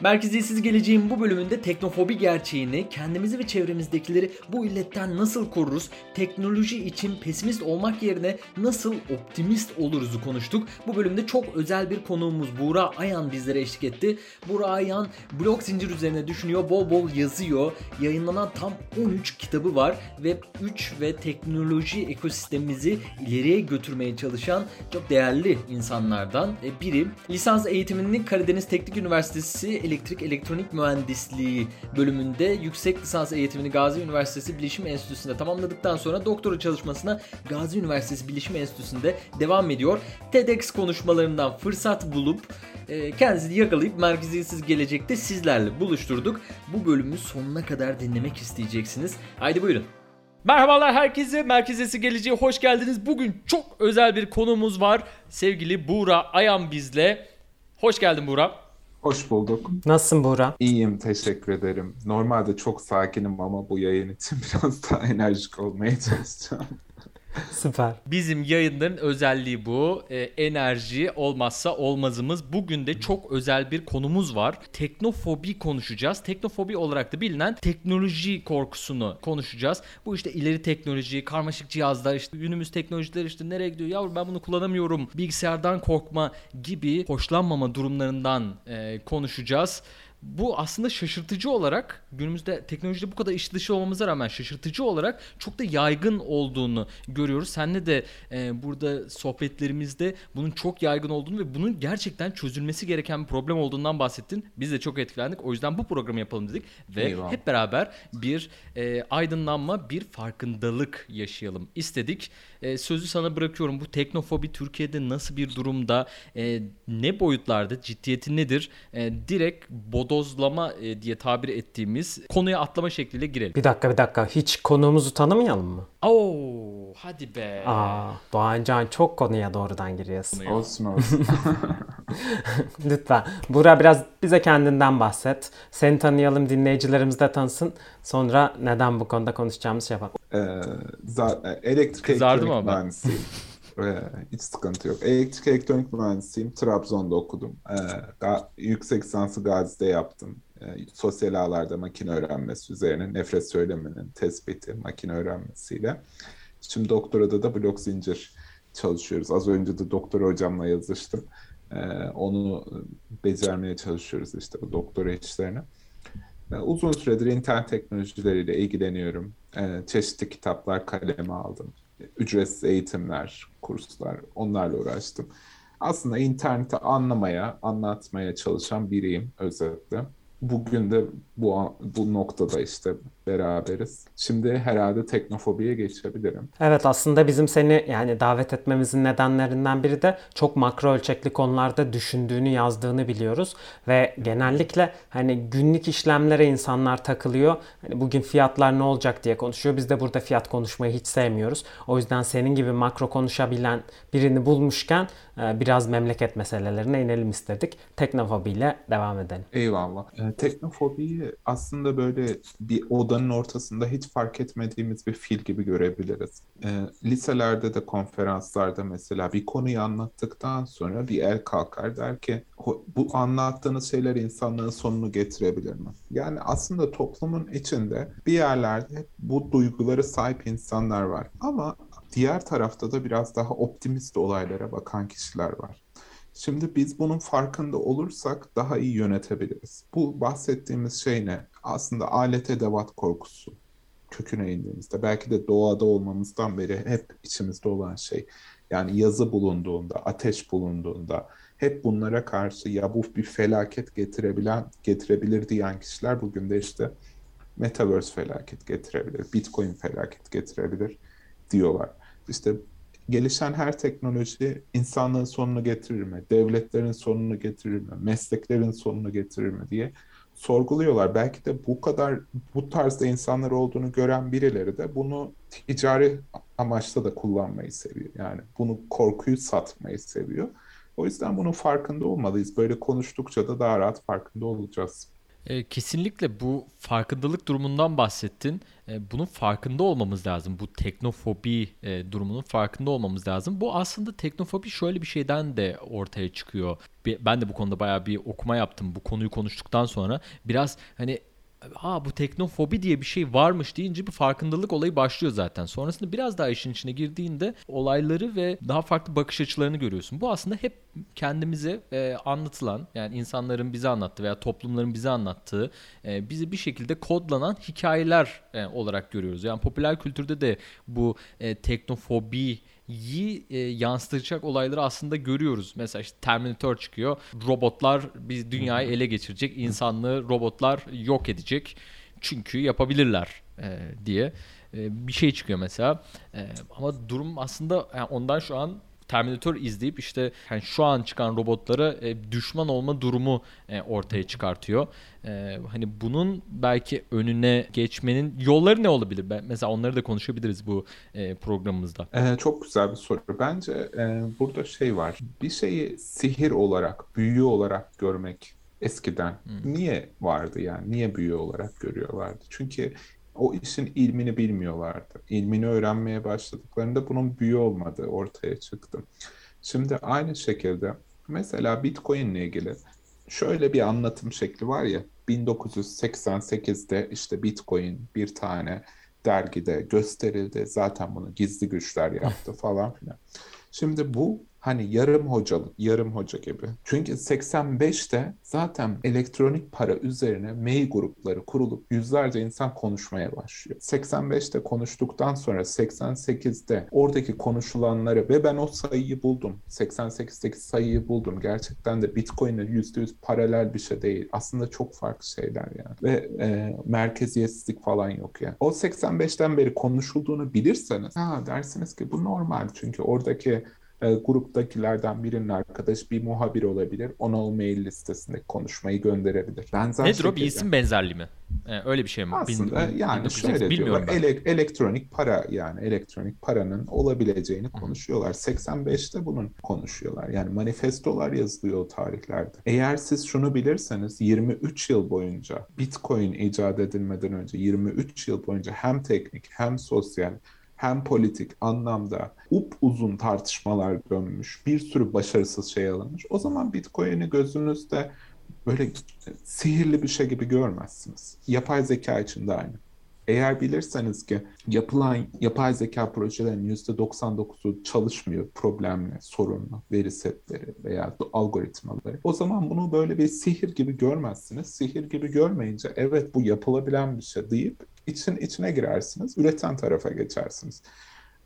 Merkeziyetsiz Geleceğin bu bölümünde teknofobi gerçeğini, kendimizi ve çevremizdekileri bu illetten nasıl koruruz, teknoloji için pesimist olmak yerine nasıl optimist oluruzu konuştuk. Bu bölümde çok özel bir konuğumuz Buğra Ayan bizlere eşlik etti. Buğra Ayan blok zincir üzerine düşünüyor, bol bol yazıyor. Yayınlanan tam 13 kitabı var ve 3 ve teknoloji ekosistemimizi ileriye götürmeye çalışan çok değerli insanlardan biri. Lisans eğitimini Karadeniz Teknik Üniversitesi Elektrik Elektronik Mühendisliği bölümünde yüksek lisans eğitimini Gazi Üniversitesi Bilişim Enstitüsü'nde tamamladıktan sonra doktora çalışmasına Gazi Üniversitesi Bilişim Enstitüsü'nde devam ediyor. TEDx konuşmalarından fırsat bulup e, kendisini yakalayıp merkeziyetsiz gelecekte sizlerle buluşturduk. Bu bölümü sonuna kadar dinlemek isteyeceksiniz. Haydi buyurun. Merhabalar herkese. Merkezesi Geleceğe hoş geldiniz. Bugün çok özel bir konumuz var. Sevgili Buğra Ayan bizle. Hoş geldin Buğra. Hoş bulduk. Nasılsın Buğra? İyiyim, teşekkür ederim. Normalde çok sakinim ama bu yayın için biraz daha enerjik olmaya çalışacağım. Süper. Bizim yayınların özelliği bu. E, enerji olmazsa olmazımız. Bugün de çok özel bir konumuz var. Teknofobi konuşacağız. Teknofobi olarak da bilinen teknoloji korkusunu konuşacağız. Bu işte ileri teknoloji, karmaşık cihazlar, işte günümüz teknolojiler işte nereye gidiyor? Yavrum ben bunu kullanamıyorum. Bilgisayardan korkma gibi hoşlanmama durumlarından e, konuşacağız bu aslında şaşırtıcı olarak günümüzde teknolojide bu kadar iş dışı olmamıza rağmen şaşırtıcı olarak çok da yaygın olduğunu görüyoruz. Senle de e, burada sohbetlerimizde bunun çok yaygın olduğunu ve bunun gerçekten çözülmesi gereken bir problem olduğundan bahsettin. Biz de çok etkilendik. O yüzden bu programı yapalım dedik ve Eyvallah. hep beraber bir e, aydınlanma, bir farkındalık yaşayalım istedik. E, sözü sana bırakıyorum. Bu teknofobi Türkiye'de nasıl bir durumda? E, ne boyutlarda? Ciddiyeti nedir? E, direkt bodozlama e, diye tabir ettiğimiz konuya atlama şekliyle girelim. Bir dakika bir dakika. Hiç konuğumuzu tanımayalım mı? Oo, hadi be. Aa, Doğancan çok konuya doğrudan giriyorsun. Olsun olsun. Lütfen. Buğra biraz bize kendinden bahset. Seni tanıyalım, dinleyicilerimiz de tanısın. Sonra neden bu konuda konuşacağımız şey yapalım. Ee, za- elektrik Kızardı elektronik mühendisiyim. Ee, hiç sıkıntı yok. Elektrik elektronik mühendisiyim. Trabzon'da okudum. Ee, yüksek lisansı Gazi'de yaptım. Ee, sosyal ağlarda makine öğrenmesi üzerine nefret söylemenin tespiti makine öğrenmesiyle. Şimdi doktorada da blok zincir çalışıyoruz. Az önce de doktor hocamla yazıştım. Onu becermeye çalışıyoruz işte bu doktora işlerini. Ee, uzun süredir internet teknolojileriyle ilgileniyorum. Ee, çeşitli kitaplar kaleme aldım. Ücretsiz eğitimler, kurslar onlarla uğraştım. Aslında interneti anlamaya, anlatmaya çalışan biriyim özetle bugün de bu bu noktada işte beraberiz. Şimdi herhalde teknofobiye geçebilirim. Evet aslında bizim seni yani davet etmemizin nedenlerinden biri de çok makro ölçekli konularda düşündüğünü yazdığını biliyoruz ve genellikle hani günlük işlemlere insanlar takılıyor. Hani bugün fiyatlar ne olacak diye konuşuyor. Biz de burada fiyat konuşmayı hiç sevmiyoruz. O yüzden senin gibi makro konuşabilen birini bulmuşken e, biraz memleket meselelerine inelim istedik. Teknofobiyle devam edelim. Eyvallah. E, teknofobiyi aslında böyle bir odanın ortasında hiç fark etmediğimiz bir fil gibi görebiliriz. E, liselerde de konferanslarda mesela bir konuyu anlattıktan sonra bir el kalkar der ki bu anlattığınız şeyler insanlığın sonunu getirebilir mi? Yani aslında toplumun içinde bir yerlerde bu duyguları sahip insanlar var. Ama diğer tarafta da biraz daha optimist olaylara bakan kişiler var. Şimdi biz bunun farkında olursak daha iyi yönetebiliriz. Bu bahsettiğimiz şey ne? Aslında alet edevat korkusu köküne indiğimizde belki de doğada olmamızdan beri hep içimizde olan şey. Yani yazı bulunduğunda, ateş bulunduğunda hep bunlara karşı ya bu bir felaket getirebilen, getirebilir diyen kişiler bugün de işte Metaverse felaket getirebilir, Bitcoin felaket getirebilir diyorlar. İşte gelişen her teknoloji insanlığın sonunu getirir mi? Devletlerin sonunu getirir mi? Mesleklerin sonunu getirir mi diye sorguluyorlar. Belki de bu kadar bu tarzda insanlar olduğunu gören birileri de bunu ticari amaçla da kullanmayı seviyor. Yani bunu korkuyu satmayı seviyor. O yüzden bunun farkında olmalıyız. Böyle konuştukça da daha rahat farkında olacağız. E, kesinlikle bu farkındalık durumundan bahsettin. E, bunun farkında olmamız lazım. Bu teknofobi e, durumunun farkında olmamız lazım. Bu aslında teknofobi şöyle bir şeyden de ortaya çıkıyor. Ben de bu konuda bayağı bir okuma yaptım bu konuyu konuştuktan sonra. Biraz hani ha bu teknofobi diye bir şey varmış deyince bir farkındalık olayı başlıyor zaten. Sonrasında biraz daha işin içine girdiğinde olayları ve daha farklı bakış açılarını görüyorsun. Bu aslında hep kendimize e, anlatılan yani insanların bize anlattığı veya toplumların bize anlattığı e, bizi bir şekilde kodlanan hikayeler e, olarak görüyoruz. Yani popüler kültürde de bu e, teknofobi iyi e, yansıtacak olayları aslında görüyoruz. Mesela işte Terminator çıkıyor. Robotlar biz dünyayı ele geçirecek. insanlığı robotlar yok edecek. Çünkü yapabilirler e, diye e, bir şey çıkıyor mesela. E, ama durum aslında yani ondan şu an Terminator izleyip işte yani şu an çıkan robotlara e, düşman olma durumu e, ortaya çıkartıyor. E, hani bunun belki önüne geçmenin yolları ne olabilir? Ben, mesela onları da konuşabiliriz bu e, programımızda. Ee, çok güzel bir soru. Bence e, burada şey var. Bir şeyi sihir olarak, büyü olarak görmek eskiden hmm. niye vardı yani? Niye büyü olarak görüyorlardı? Çünkü o işin ilmini bilmiyorlardı. İlmini öğrenmeye başladıklarında bunun büyü olmadığı ortaya çıktı. Şimdi aynı şekilde mesela Bitcoin ile ilgili şöyle bir anlatım şekli var ya 1988'de işte Bitcoin bir tane dergide gösterildi. Zaten bunu gizli güçler yaptı falan filan. Şimdi bu Hani yarım hocalık, yarım hoca gibi. Çünkü 85'te zaten elektronik para üzerine mail grupları kurulup yüzlerce insan konuşmaya başlıyor. 85'te konuştuktan sonra 88'de oradaki konuşulanları ve ben o sayıyı buldum. 88'deki sayıyı buldum. Gerçekten de Bitcoin'e %100 paralel bir şey değil. Aslında çok farklı şeyler yani. Ve e, merkeziyetsizlik falan yok yani. O 85'ten beri konuşulduğunu bilirseniz ha dersiniz ki bu normal. Çünkü oradaki e, gruptakilerden birinin arkadaş bir muhabir olabilir. Ona o mail listesinde konuşmayı gönderebilir. Benzer Nedir o bir isim benzerliği mi? Ee, öyle bir şey mi? Aslında Bin, yani şöyle diyorlar. Ele, elektronik para yani elektronik paranın olabileceğini konuşuyorlar. 85'te bunun konuşuyorlar. Yani manifestolar yazılıyor o tarihlerde. Eğer siz şunu bilirseniz 23 yıl boyunca Bitcoin icat edilmeden önce 23 yıl boyunca hem teknik hem sosyal hem politik anlamda up uzun tartışmalar dönmüş, bir sürü başarısız şey alınmış. O zaman Bitcoin'i gözünüzde böyle sihirli bir şey gibi görmezsiniz. Yapay zeka için de aynı. Eğer bilirseniz ki yapılan yapay zeka projelerinin %99'u çalışmıyor problemli, sorunlu veri setleri veya algoritmaları. O zaman bunu böyle bir sihir gibi görmezsiniz. Sihir gibi görmeyince evet bu yapılabilen bir şey deyip için içine girersiniz, üreten tarafa geçersiniz.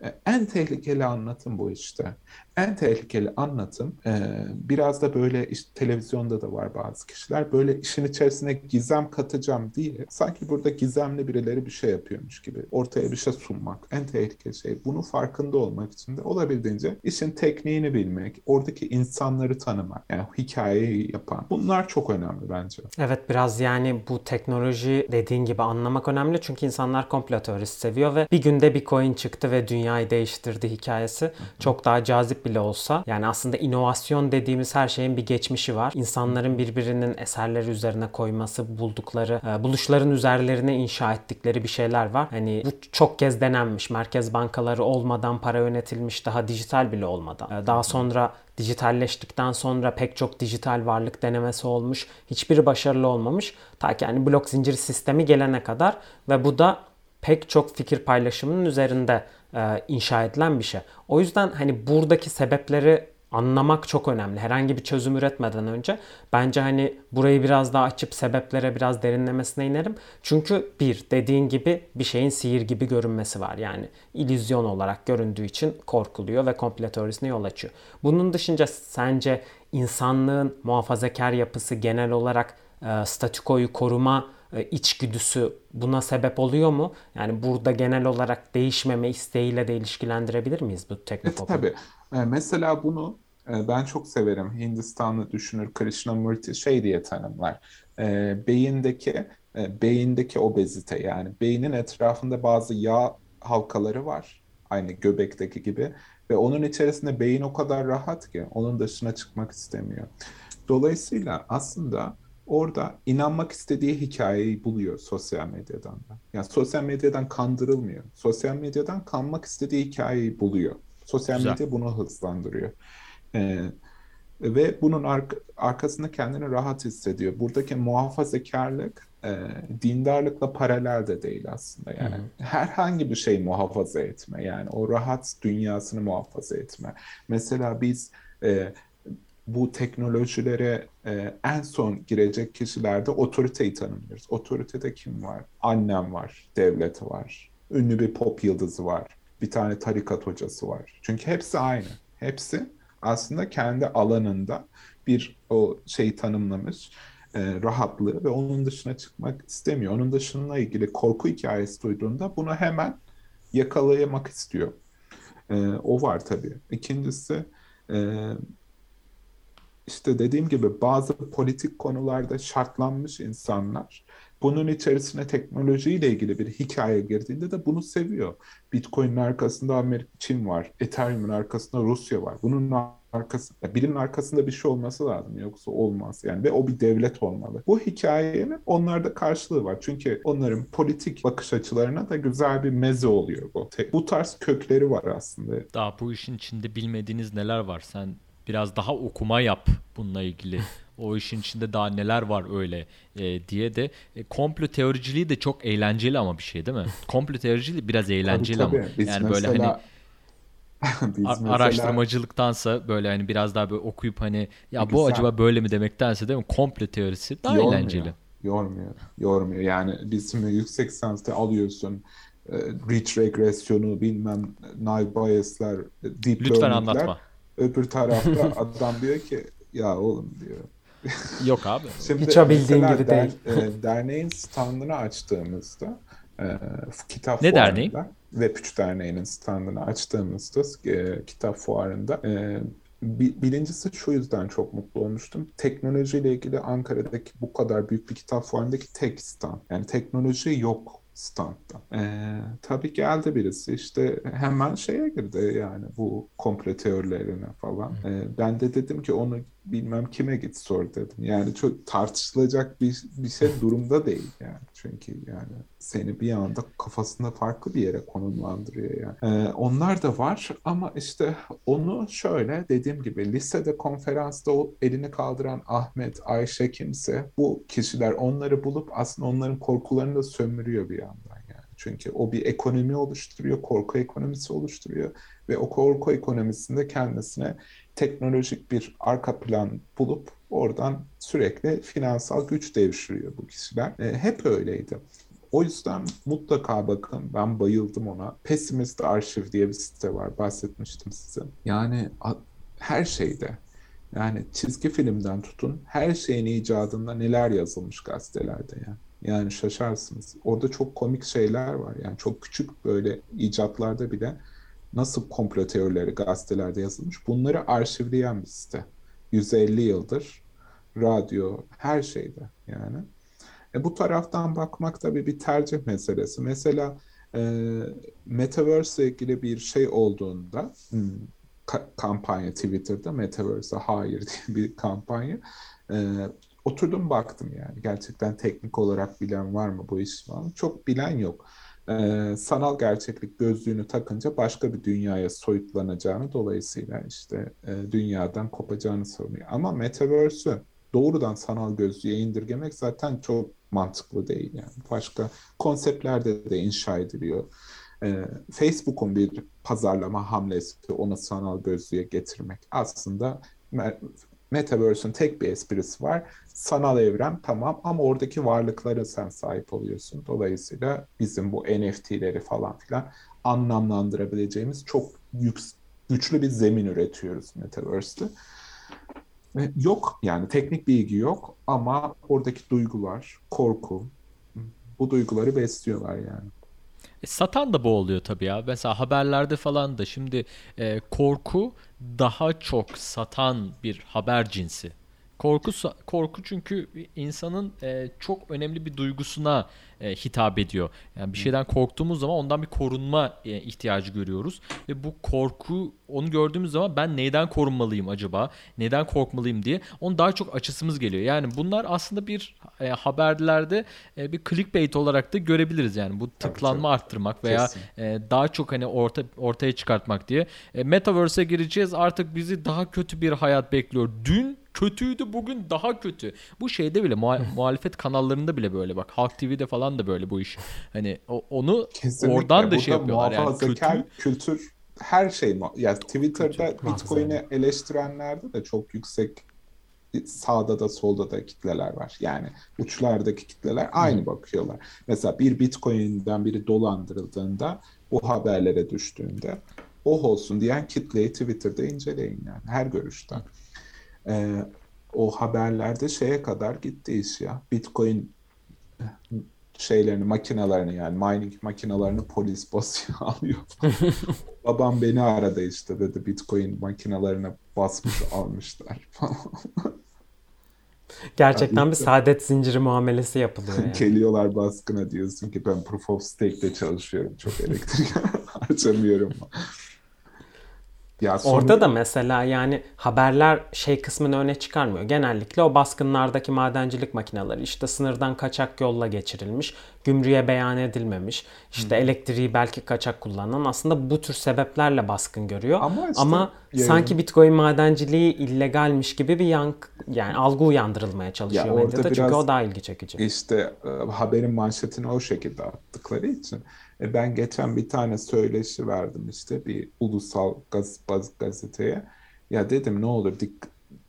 E, en tehlikeli anlatım bu işte. En tehlikeli anlatım e, biraz da böyle işte televizyonda da var bazı kişiler. Böyle işin içerisine gizem katacağım diye sanki burada gizemli birileri bir şey yapıyormuş gibi ortaya bir şey sunmak en tehlikeli şey. Bunu farkında olmak için de olabildiğince işin tekniğini bilmek, oradaki insanları tanımak, yani hikayeyi yapan. Bunlar çok önemli bence. Evet biraz yani bu teknoloji dediğin gibi anlamak önemli. Çünkü insanlar komplo teorisi seviyor ve bir günde bir coin çıktı ve dünyayı değiştirdi hikayesi. Çok daha cazip bile olsa yani aslında inovasyon dediğimiz her şeyin bir geçmişi var. İnsanların birbirinin eserleri üzerine koyması, buldukları, e, buluşların üzerlerine inşa ettikleri bir şeyler var. Hani bu çok kez denenmiş. Merkez bankaları olmadan para yönetilmiş daha dijital bile olmadan. E, daha sonra dijitalleştikten sonra pek çok dijital varlık denemesi olmuş. Hiçbiri başarılı olmamış. Ta ki yani blok zincir sistemi gelene kadar ve bu da pek çok fikir paylaşımının üzerinde e, inşa edilen bir şey. O yüzden hani buradaki sebepleri anlamak çok önemli. Herhangi bir çözüm üretmeden önce bence hani burayı biraz daha açıp sebeplere biraz derinlemesine inerim. Çünkü bir dediğin gibi bir şeyin sihir gibi görünmesi var. Yani illüzyon olarak göründüğü için korkuluyor ve komple teorisine yol açıyor. Bunun dışında sence insanlığın muhafazakar yapısı genel olarak e, statükoyu koruma içgüdüsü buna sebep oluyor mu? Yani burada genel olarak değişmeme isteğiyle de ilişkilendirebilir miyiz bu teknofobi? E, tabii. E, mesela bunu e, ben çok severim. Hindistanlı düşünür Krishnamurti şey diye tanımlar. E, beyindeki e, beyindeki obezite yani beynin etrafında bazı yağ halkaları var. Aynı göbekteki gibi ve onun içerisinde beyin o kadar rahat ki onun dışına çıkmak istemiyor. Dolayısıyla aslında orada inanmak istediği hikayeyi buluyor sosyal medyadan da. Yani sosyal medyadan kandırılmıyor. Sosyal medyadan kanmak istediği hikayeyi buluyor. Sosyal Güzel. medya bunu hızlandırıyor. Ee, ve bunun ar- arkasında kendini rahat hissediyor. Buradaki muhafazakarlık e, dindarlıkla paralel de değil aslında. Yani Hı-hı. herhangi bir şey muhafaza etme. Yani o rahat dünyasını muhafaza etme. Mesela biz e, bu teknolojilere e, en son girecek kişilerde otoriteyi tanımlıyoruz. Otoritede kim var? Annem var, devlet var, ünlü bir pop yıldızı var, bir tane tarikat hocası var. Çünkü hepsi aynı. Hepsi aslında kendi alanında bir o şeyi tanımlamış e, rahatlığı ve onun dışına çıkmak istemiyor. Onun dışına ilgili korku hikayesi duyduğunda bunu hemen yakalayamak istiyor. E, o var tabii. İkincisi e, işte dediğim gibi bazı politik konularda şartlanmış insanlar bunun içerisine teknolojiyle ilgili bir hikaye girdiğinde de bunu seviyor. Bitcoin'in arkasında Amerika, Çin var. Ethereum'un arkasında Rusya var. Bunun arkasında, birinin arkasında bir şey olması lazım. Yoksa olmaz yani. Ve o bir devlet olmalı. Bu hikayenin onlarda karşılığı var. Çünkü onların politik bakış açılarına da güzel bir meze oluyor bu. Bu tarz kökleri var aslında. Daha bu işin içinde bilmediğiniz neler var? Sen biraz daha okuma yap bununla ilgili. o işin içinde daha neler var öyle e, diye de e, komplo teoriciliği de çok eğlenceli ama bir şey değil mi? komplo teoriciliği biraz eğlenceli tabii, tabii. ama Biz yani mesela... böyle hani Biz mesela... araştırmacılıktansa böyle hani biraz daha böyle okuyup hani ya bu acaba böyle mi demektense değil mi? Komple teorisi daha yormuyor, eğlenceli. Yormuyor. Yormuyor. Yani biz şimdi yüksek lisansta alıyorsun e, reach regresyonu bilmem naive bias'lar, deep Lütfen anlatma. Öbür tarafta adam diyor ki ya oğlum diyor. Yok abi. Şimdi Hiç bildiğin gibi der, değil. E, derneğin standını açtığımızda e, kitap ne fuarında derneği? Web3 Derneği'nin standını açtığımızda e, kitap fuarında e, birincisi şu yüzden çok mutlu olmuştum. Teknolojiyle ilgili Ankara'daki bu kadar büyük bir kitap fuarındaki tek stand. Yani teknoloji yok standta. Ee, tabii geldi birisi işte hemen şeye girdi yani bu komple teorilerine falan. Ee, ben de dedim ki onu bilmem kime git sor dedim. Yani çok tartışılacak bir, bir şey durumda değil yani. Çünkü yani seni bir anda kafasında farklı bir yere konumlandırıyor yani. Ee, onlar da var ama işte onu şöyle dediğim gibi lisede konferansta o elini kaldıran Ahmet, Ayşe kimse bu kişiler onları bulup aslında onların korkularını da sömürüyor bir yandan. Çünkü o bir ekonomi oluşturuyor, korku ekonomisi oluşturuyor ve o korku ekonomisinde kendisine teknolojik bir arka plan bulup oradan sürekli finansal güç devşiriyor bu kişiler. E, hep öyleydi. O yüzden mutlaka bakın ben bayıldım ona. Pessimist Arşiv diye bir site var bahsetmiştim size. Yani her şeyde yani çizgi filmden tutun her şeyin icadında neler yazılmış gazetelerde yani. Yani şaşarsınız. Orada çok komik şeyler var. Yani çok küçük böyle icatlarda bile nasıl komplo teorileri gazetelerde yazılmış bunları arşivleyen bir site. 150 yıldır radyo her şeyde yani. E bu taraftan bakmak tabii bir tercih meselesi. Mesela e, Metaverse ile ilgili bir şey olduğunda hmm, ka- kampanya Twitter'da Metaverse'e hayır diye bir kampanya e, oturdum baktım yani gerçekten teknik olarak bilen var mı bu iş falan çok bilen yok e, sanal gerçeklik gözlüğünü takınca başka bir dünyaya soyutlanacağını dolayısıyla işte e, dünyadan kopacağını savunuyor. Ama Metaverse'ü doğrudan sanal gözlüğe indirgemek zaten çok mantıklı değil yani. Başka konseptlerde de inşa ediliyor. E, Facebook'un bir pazarlama hamlesi onu sanal gözlüğe getirmek. Aslında Metaverse'ün tek bir esprisi var. Sanal evren tamam ama oradaki varlıklara sen sahip oluyorsun. Dolayısıyla bizim bu NFT'leri falan filan anlamlandırabileceğimiz çok güçlü bir zemin üretiyoruz Metaverse'te. Yok yani teknik bilgi yok ama oradaki duygular, korku bu duyguları besliyorlar yani. E, satan da bu oluyor tabii ya. Mesela haberlerde falan da şimdi e, korku daha çok satan bir haber cinsi. Korku korku çünkü insanın e, çok önemli bir duygusuna e, hitap ediyor. Yani bir şeyden korktuğumuz zaman ondan bir korunma e, ihtiyacı görüyoruz ve bu korku onu gördüğümüz zaman ben neyden korunmalıyım acaba? Neden korkmalıyım diye onu daha çok açısımız geliyor. Yani bunlar aslında bir e, haberlerde e, bir clickbait olarak da görebiliriz yani bu tıklanma Tabii arttırmak veya e, daha çok hani orta ortaya çıkartmak diye. E, Metaverse'e gireceğiz artık bizi daha kötü bir hayat bekliyor. Dün kötüydü bugün daha kötü. Bu şeyde bile muhalefet kanallarında bile böyle bak. Halk TV'de falan da böyle bu iş. Hani o, onu Kesinlikle. oradan da şey yapıyorlar yani kötü kültür her şey yani Twitter'da Bitcoin'i eleştirenlerde de çok yüksek sağda da solda da kitleler var. Yani uçlardaki kitleler aynı Hı. bakıyorlar. Mesela bir Bitcoin'den biri dolandırıldığında bu haberlere düştüğünde oh olsun diyen kitleyi Twitter'da inceleyin yani her görüşten. Ee, o haberlerde şeye kadar gitti iş ya. Bitcoin şeylerini, makinelerini yani mining makinelerini polis basıyor alıyor. Babam beni aradı işte dedi Bitcoin makinelerini basmış almışlar falan. Gerçekten yani bir saadet zinciri muamelesi yapılıyor yani. Geliyorlar baskına diyorsun ki ben proof of stake'de çalışıyorum. Çok elektrik harcamıyorum. Ya sonra... Orada da mesela yani haberler şey kısmını öne çıkarmıyor. Genellikle o baskınlardaki madencilik makineleri işte sınırdan kaçak yolla geçirilmiş, gümrüğe beyan edilmemiş, işte hmm. elektriği belki kaçak kullanan aslında bu tür sebeplerle baskın görüyor. Ama, işte, Ama yani... sanki Bitcoin madenciliği illegalmiş gibi bir yank yani algı uyandırılmaya çalışıyor ya medyada çünkü o daha ilgi çekici. İşte e, haberin manşetini o şekilde attıkları için e ben geçen bir tane söyleşi verdim işte bir ulusal gaz, baz, gazeteye. Ya dedim ne olur dik,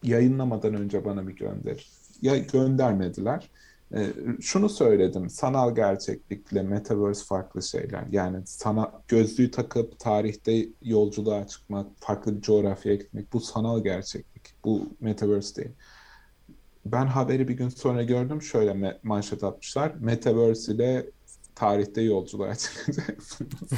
yayınlamadan önce bana bir gönder. Ya göndermediler. E, şunu söyledim. Sanal gerçeklikle metaverse farklı şeyler. Yani sana gözlüğü takıp tarihte yolculuğa çıkmak, farklı bir coğrafyaya gitmek bu sanal gerçeklik. Bu metaverse değil. Ben haberi bir gün sonra gördüm. Şöyle manşet atmışlar. Metaverse ile tarihte yolculuğa çıkacaksınız.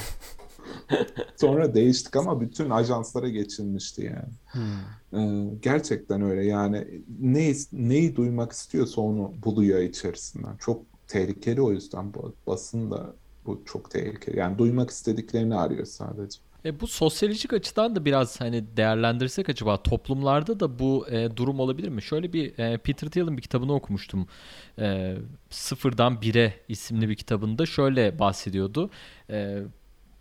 Sonra değiştik ama bütün ajanslara geçilmişti yani. Hmm. Ee, gerçekten öyle yani ne, neyi duymak istiyorsa onu buluyor içerisinden. Çok tehlikeli o yüzden bu basın da bu çok tehlikeli. Yani duymak istediklerini arıyor sadece. E, bu sosyolojik açıdan da biraz hani değerlendirsek acaba toplumlarda da bu e, durum olabilir mi? Şöyle bir e, Peter Thiel'in bir kitabını okumuştum. E, Sıfırdan Bire isimli bir kitabında şöyle bahsediyordu. E,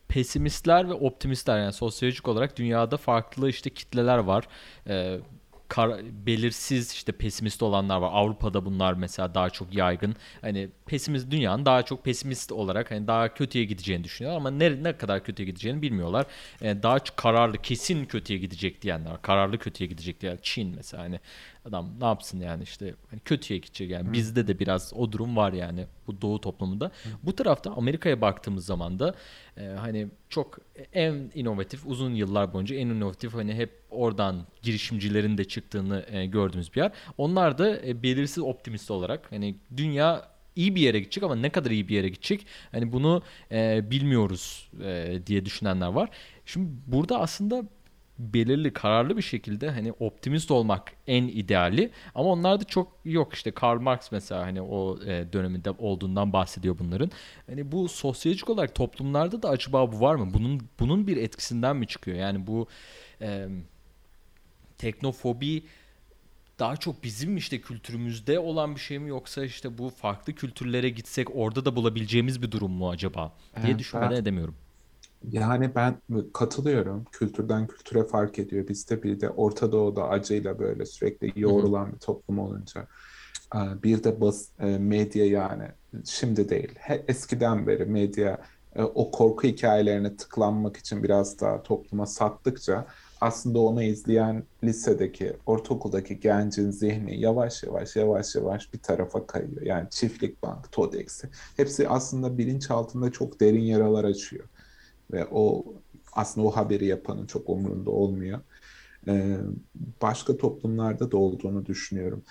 pesimistler ve optimistler yani sosyolojik olarak dünyada farklı işte kitleler var. E, kar, belirsiz işte pesimist olanlar var. Avrupa'da bunlar mesela daha çok yaygın. Hani pesimist dünyanın daha çok pesimist olarak hani daha kötüye gideceğini düşünüyorlar ama ne, ne kadar kötüye gideceğini bilmiyorlar. Yani daha çok kararlı kesin kötüye gidecek diyenler. Kararlı kötüye gidecek diyenler. Çin mesela hani adam ne yapsın yani işte hani kötüye gidecek yani. Hı. Bizde de biraz o durum var yani bu doğu toplumunda. Hı. Bu tarafta Amerika'ya baktığımız zaman da e, hani çok en inovatif uzun yıllar boyunca en inovatif hani hep oradan girişimcilerin de çıktığını e, gördüğümüz bir yer. Onlar da e, belirsiz optimist olarak hani dünya iyi bir yere gidecek ama ne kadar iyi bir yere gidecek hani bunu e, bilmiyoruz e, diye düşünenler var. Şimdi burada aslında belirli kararlı bir şekilde hani optimist olmak en ideali ama onlar da çok yok işte Karl Marx mesela hani o e, döneminde olduğundan bahsediyor bunların. Hani bu sosyolojik olarak toplumlarda da acaba bu var mı? Bunun bunun bir etkisinden mi çıkıyor? Yani bu e, teknofobi daha çok bizim işte kültürümüzde olan bir şey mi yoksa işte bu farklı kültürlere gitsek orada da bulabileceğimiz bir durum mu acaba diye evet, düşünmeden ben, edemiyorum. Yani ben katılıyorum. Kültürden kültüre fark ediyor. Bizde bir de Orta Doğu'da acıyla böyle sürekli yoğrulan bir toplum olunca. Bir de bas, medya yani şimdi değil. Eskiden beri medya o korku hikayelerine tıklanmak için biraz daha topluma sattıkça aslında onu izleyen lisedeki, ortaokuldaki gencin zihni yavaş yavaş yavaş yavaş bir tarafa kayıyor. Yani çiftlik bank, TODEX'i hepsi aslında bilinç altında çok derin yaralar açıyor ve o aslında o haberi yapanın çok umurunda olmuyor. Ee, başka toplumlarda da olduğunu düşünüyorum.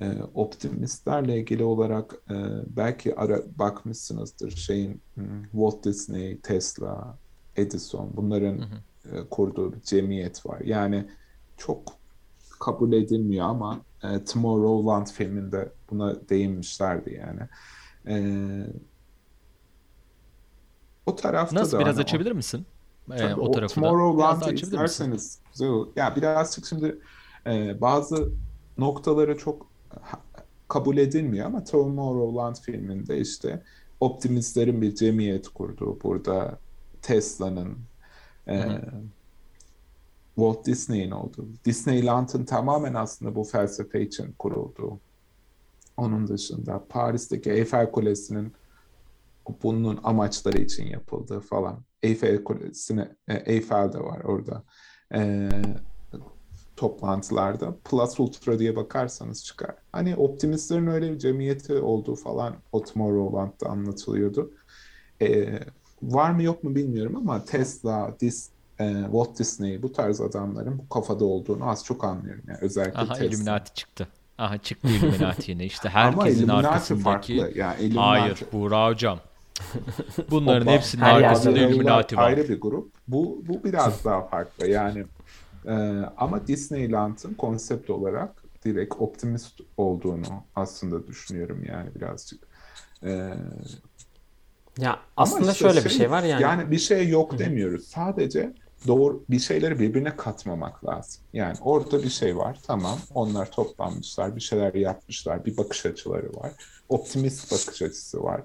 Ee, optimistlerle ilgili olarak e, belki ara, bakmışsınızdır şeyin hmm, Walt Disney, Tesla, Edison bunların hı hı. E, kurduğu bir cemiyet var. Yani çok kabul edilmiyor ama e, Tomorrowland filminde buna değinmişlerdi yani. E, o tarafta Nasıl da biraz hani açabilir o, misin? Ee, tabii o o tarafı Tomorrowland'ı isterseniz güzel olur. Ya birazcık şimdi e, bazı noktaları çok kabul edilmiyor ama Tomorrowland filminde işte optimistlerin bir cemiyet kurduğu burada Tesla'nın Hı e, hı. Walt Disney'in olduğu, Disneyland'ın tamamen aslında bu felsefe için kurulduğu. Onun dışında Paris'teki Eiffel Kulesi'nin bunun amaçları için yapıldığı falan. Eiffel Kulesi'ne, e, Eiffel de var orada. E, toplantılarda. Plus Ultra diye bakarsanız çıkar. Hani optimistlerin öyle bir cemiyeti olduğu falan o Tomorrowland'da anlatılıyordu. E, var mı yok mu bilmiyorum ama Tesla, Dis, e, Walt Disney bu tarz adamların bu kafada olduğunu az çok anlıyorum. Yani özellikle Aha Tesla. Illuminati çıktı. Aha çıktı Illuminati yine. İşte Ama herkesin Illuminati arkasındaki... farklı. Yani Illuminati Hayır Buğra hocam. Bunların hepsinin arkasında. Illuminati var. ayrı bir grup. Bu bu biraz daha farklı. Yani e, ama Disneyland'ın konsept olarak direkt optimist olduğunu aslında düşünüyorum yani birazcık. E, Ya aslında işte şöyle bir şey var yani. Yani bir şey yok demiyoruz. Sadece doğru bir şeyleri birbirine katmamak lazım. Yani orada bir şey var. Tamam. Onlar toplanmışlar, bir şeyler yapmışlar, bir bakış açıları var. Optimist bakış açısı var.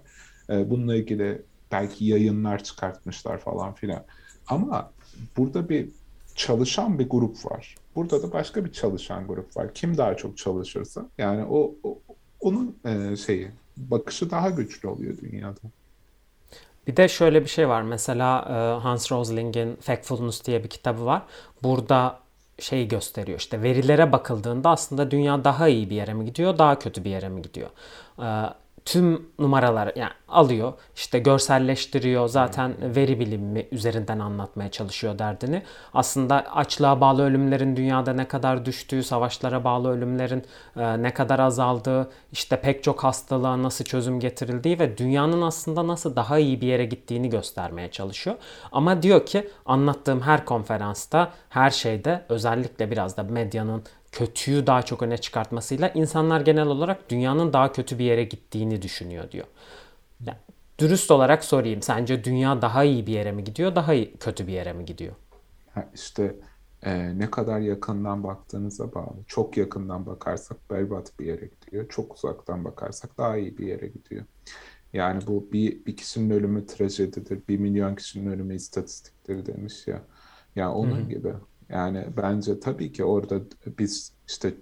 Ee, bununla ilgili belki yayınlar çıkartmışlar falan filan. Ama burada bir çalışan bir grup var. Burada da başka bir çalışan grup var. Kim daha çok çalışırsa yani o, o- onun e, şeyi bakışı daha güçlü oluyor dünyada. Bir de şöyle bir şey var. Mesela e, Hans Rosling'in Factfulness diye bir kitabı var. Burada şeyi gösteriyor. İşte verilere bakıldığında aslında dünya daha iyi bir yere mi gidiyor, daha kötü bir yere mi gidiyor? Tüm numaraları yani alıyor, işte görselleştiriyor. Zaten veri bilimi üzerinden anlatmaya çalışıyor derdini. Aslında açlığa bağlı ölümlerin dünyada ne kadar düştüğü, savaşlara bağlı ölümlerin e, ne kadar azaldığı, işte pek çok hastalığa nasıl çözüm getirildiği ve dünyanın aslında nasıl daha iyi bir yere gittiğini göstermeye çalışıyor. Ama diyor ki anlattığım her konferansta, her şeyde özellikle biraz da medyanın kötüyü daha çok öne çıkartmasıyla insanlar genel olarak dünyanın daha kötü bir yere gittiğini düşünüyor diyor. Ya, dürüst olarak sorayım. Sence dünya daha iyi bir yere mi gidiyor, daha iyi, kötü bir yere mi gidiyor? Ha, işte e, ne kadar yakından baktığınıza bağlı. Çok yakından bakarsak berbat bir yere gidiyor. Çok uzaktan bakarsak daha iyi bir yere gidiyor. Yani bu bir, bir kişinin ölümü trajedidir, bir milyon kişinin ölümü istatistiktir demiş ya. Ya onun gibi. Yani bence tabii ki orada biz işte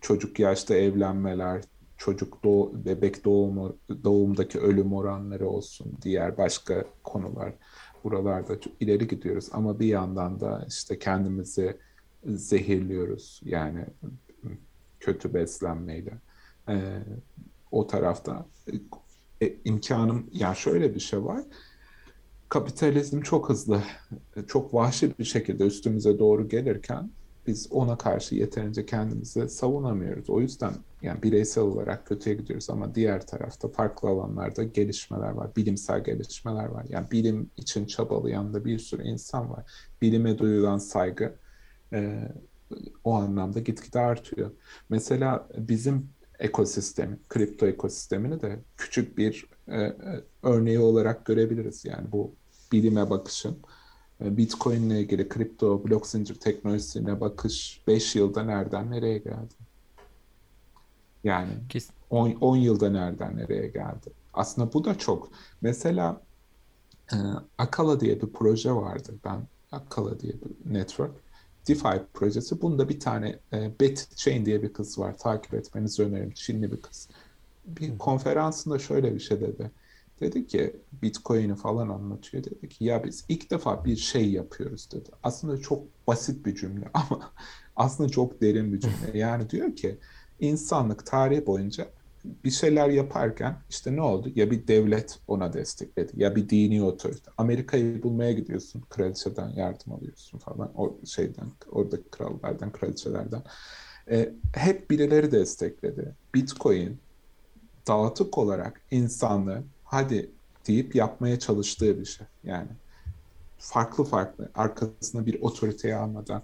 çocuk yaşta evlenmeler, çocuk doğ, bebek doğumu, doğumdaki ölüm oranları olsun, diğer başka konular. Buralarda çok ileri gidiyoruz ama bir yandan da işte kendimizi zehirliyoruz yani kötü beslenmeyle. Ee, o tarafta e, imkanım ya şöyle bir şey var. Kapitalizm çok hızlı, çok vahşi bir şekilde üstümüze doğru gelirken biz ona karşı yeterince kendimizi savunamıyoruz. O yüzden yani bireysel olarak kötüye gidiyoruz ama diğer tarafta farklı alanlarda gelişmeler var, bilimsel gelişmeler var. Yani bilim için çabalayan da bir sürü insan var. Bilime duyulan saygı e, o anlamda gitgide artıyor. Mesela bizim ekosistemi, kripto ekosistemini de küçük bir e, e, örneği olarak görebiliriz. Yani bu bilime bakışın. E, Bitcoin ile ilgili kripto blok zincir teknolojisine bakış 5 yılda nereden nereye geldi? Yani Kes- 10, 10 yılda nereden nereye geldi? Aslında bu da çok. Mesela e, Akala diye bir proje vardı. Ben Akala diye bir network. DeFi projesi. Bunda bir tane e, Betty Chain diye bir kız var. Takip etmenizi öneririm. Çinli bir kız. Bir konferansında şöyle bir şey dedi. Dedi ki Bitcoin'i falan anlatıyor. Dedi ki ya biz ilk defa bir şey yapıyoruz dedi. Aslında çok basit bir cümle ama aslında çok derin bir cümle. Yani diyor ki insanlık tarihi boyunca bir şeyler yaparken işte ne oldu? Ya bir devlet ona destekledi ya bir dini otorite. Amerika'yı bulmaya gidiyorsun. Kraliçeden yardım alıyorsun falan. O şeyden, oradaki krallardan, kraliçelerden. E, hep birileri destekledi. Bitcoin dağıtık olarak insanlığı hadi deyip yapmaya çalıştığı bir şey. Yani farklı farklı arkasına bir otoriteyi almadan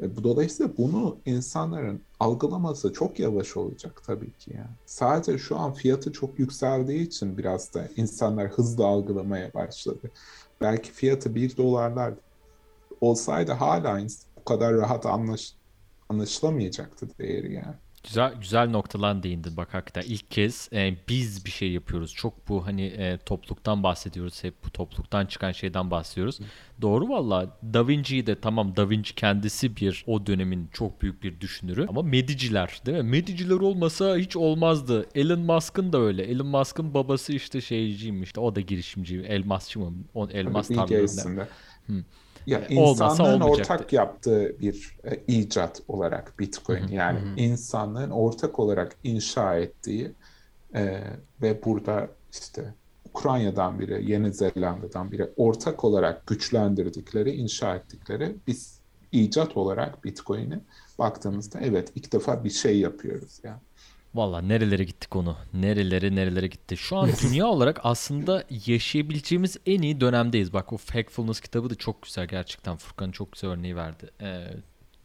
E, dolayısıyla bunu insanların algılaması çok yavaş olacak tabii ki yani. Sadece şu an fiyatı çok yükseldiği için biraz da insanlar hızlı algılamaya başladı. Belki fiyatı 1 dolarlar olsaydı hala bu kadar rahat anlaş, anlaşılamayacaktı değeri yani. Güzel güzel noktalar değindin bak hakikaten ilk kez e, biz bir şey yapıyoruz. Çok bu hani e, topluluktan bahsediyoruz hep bu topluluktan çıkan şeyden bahsediyoruz. Hı. Doğru valla Da Vinci'yi de tamam Da Vinci kendisi bir o dönemin çok büyük bir düşünürü ama Mediciler değil mi? Mediciler olmasa hiç olmazdı. Elon Musk'ın da öyle. Elon Musk'ın babası işte şeyciymiş işte o da girişimci elmasçı mı? O, elmas tarlalarında. Ya e, insanlığın ortak yaptığı bir e, icat olarak Bitcoin hı hı, yani hı. insanlığın ortak olarak inşa ettiği e, ve burada işte Ukrayna'dan biri, Yeni Zelanda'dan biri ortak olarak güçlendirdikleri, inşa ettikleri biz icat olarak Bitcoin'i baktığımızda evet ilk defa bir şey yapıyoruz yani. Valla nerelere gittik onu. Nerelere nerelere gitti. Şu an dünya olarak aslında yaşayabileceğimiz en iyi dönemdeyiz. Bak o Factfulness kitabı da çok güzel gerçekten. Furkan çok güzel örneği verdi. Ee,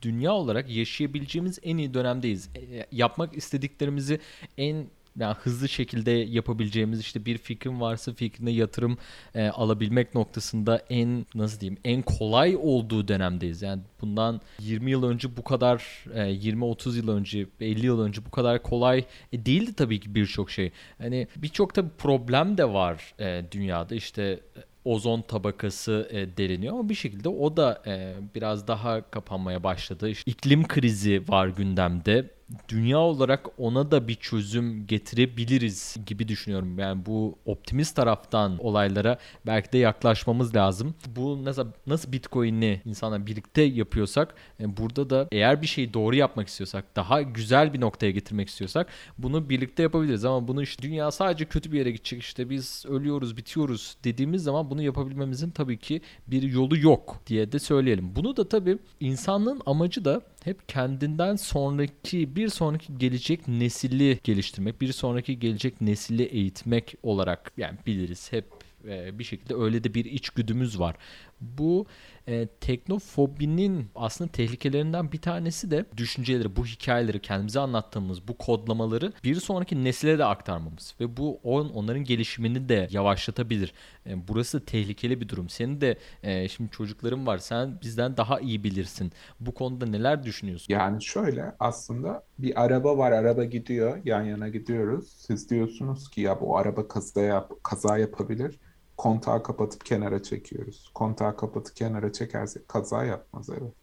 dünya olarak yaşayabileceğimiz en iyi dönemdeyiz. Ee, yapmak istediklerimizi en yani hızlı şekilde yapabileceğimiz işte bir fikrim varsa fikrine yatırım e, alabilmek noktasında en nasıl diyeyim en kolay olduğu dönemdeyiz. Yani bundan 20 yıl önce bu kadar e, 20-30 yıl önce 50 yıl önce bu kadar kolay e, değildi tabii ki birçok şey. Hani birçok tabii problem de var e, dünyada işte e, ozon tabakası e, deliniyor ama bir şekilde o da e, biraz daha kapanmaya başladı. İşte iklim krizi var gündemde dünya olarak ona da bir çözüm getirebiliriz gibi düşünüyorum. Yani bu optimist taraftan olaylara belki de yaklaşmamız lazım. Bu nasıl nasıl Bitcoin'i insanla birlikte yapıyorsak e, burada da eğer bir şeyi doğru yapmak istiyorsak, daha güzel bir noktaya getirmek istiyorsak bunu birlikte yapabiliriz ama bunu işte dünya sadece kötü bir yere gidecek işte biz ölüyoruz, bitiyoruz dediğimiz zaman bunu yapabilmemizin tabii ki bir yolu yok diye de söyleyelim. Bunu da tabii insanlığın amacı da hep kendinden sonraki bir sonraki gelecek nesili geliştirmek, bir sonraki gelecek nesili eğitmek olarak yani biliriz hep e, bir şekilde öyle de bir içgüdümüz var. Bu e, teknofobinin aslında tehlikelerinden bir tanesi de düşünceleri, bu hikayeleri kendimize anlattığımız bu kodlamaları bir sonraki nesile de aktarmamız ve bu on, onların gelişimini de yavaşlatabilir. E, burası tehlikeli bir durum. Senin de e, şimdi çocukların var. Sen bizden daha iyi bilirsin. Bu konuda neler düşünüyorsun? Yani şöyle aslında bir araba var, araba gidiyor, yan yana gidiyoruz. Siz diyorsunuz ki ya bu araba kaza yap kaza yapabilir kontağı kapatıp kenara çekiyoruz. Kontağı kapatıp kenara çekersek kaza yapmaz evet.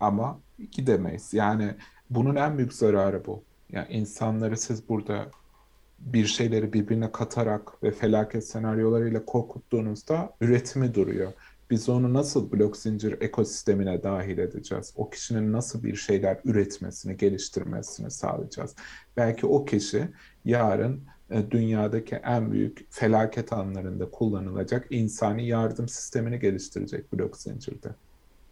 Ama gidemeyiz. Yani bunun en büyük zararı bu. Yani insanları siz burada bir şeyleri birbirine katarak ve felaket senaryolarıyla korkuttuğunuzda üretimi duruyor. Biz onu nasıl blok zincir ekosistemine dahil edeceğiz? O kişinin nasıl bir şeyler üretmesini, geliştirmesini sağlayacağız? Belki o kişi yarın dünyadaki en büyük felaket anlarında kullanılacak insani yardım sistemini geliştirecek blok zincirde.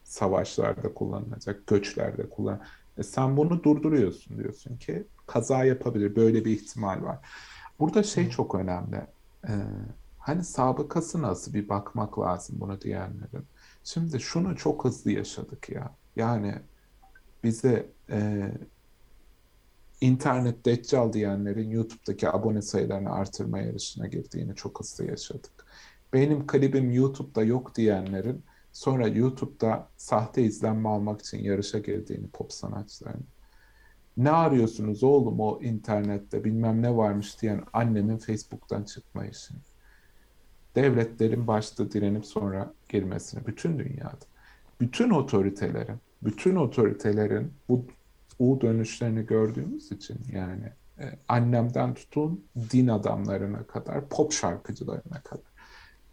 Savaşlarda kullanılacak, göçlerde kullan. E sen bunu durduruyorsun diyorsun ki kaza yapabilir, böyle bir ihtimal var. Burada şey çok önemli. Ee, hani sabıkası nasıl bir bakmak lazım bunu diyenlerin. Şimdi şunu çok hızlı yaşadık ya. Yani bize e, internet deccal diyenlerin YouTube'daki abone sayılarını artırma yarışına girdiğini çok hızlı yaşadık. Benim klibim YouTube'da yok diyenlerin sonra YouTube'da sahte izlenme almak için yarışa girdiğini pop sanatçıların. Ne arıyorsunuz oğlum o internette bilmem ne varmış diyen annemin Facebook'tan çıkma işini. Devletlerin başta direnip sonra girmesini bütün dünyada. Bütün otoritelerin, bütün otoritelerin bu U dönüşlerini gördüğümüz için yani e, annemden tutun din adamlarına kadar, pop şarkıcılarına kadar.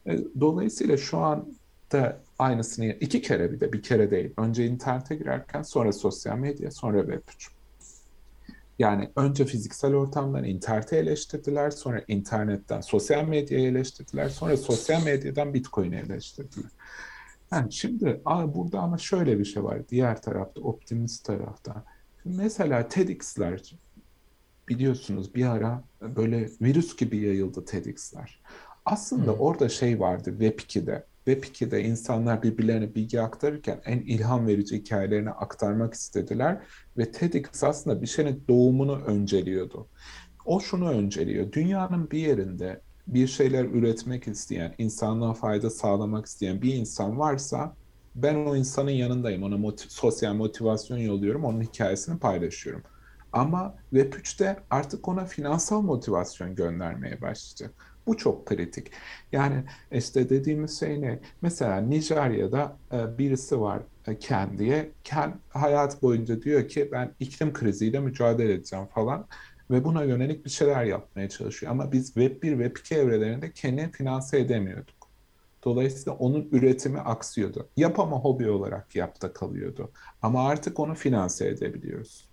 E, dolayısıyla şu an da aynısını iki kere bir de bir kere değil. Önce internete girerken sonra sosyal medya sonra web 3. Yani önce fiziksel ortamdan interneti eleştirdiler, sonra internetten sosyal medyayı eleştirdiler, sonra sosyal medyadan Bitcoin'i eleştirdiler. Yani şimdi burada ama şöyle bir şey var diğer tarafta, optimist tarafta. Mesela TEDx'ler biliyorsunuz bir ara böyle virüs gibi yayıldı TEDx'ler. Aslında hmm. orada şey vardı Web2'de. Web2'de insanlar birbirlerine bilgi aktarırken en ilham verici hikayelerini aktarmak istediler ve TEDx aslında bir şeyin doğumunu önceliyordu. O şunu önceliyor. Dünyanın bir yerinde bir şeyler üretmek isteyen, insanlığa fayda sağlamak isteyen bir insan varsa ben o insanın yanındayım. Ona motiv sosyal motivasyon yolluyorum, onun hikayesini paylaşıyorum. Ama Web3'te artık ona finansal motivasyon göndermeye başlayacak. Bu çok kritik. Yani işte dediğimiz şey ne? Mesela Nijerya'da e, birisi var e, Ken diye. Hayat boyunca diyor ki ben iklim kriziyle mücadele edeceğim falan ve buna yönelik bir şeyler yapmaya çalışıyor. Ama biz Web 1, Web 2 evrelerinde Ken'i finanse edemiyorduk. Dolayısıyla onun üretimi aksıyordu. Yap ama hobi olarak yapta kalıyordu. Ama artık onu finanse edebiliyoruz.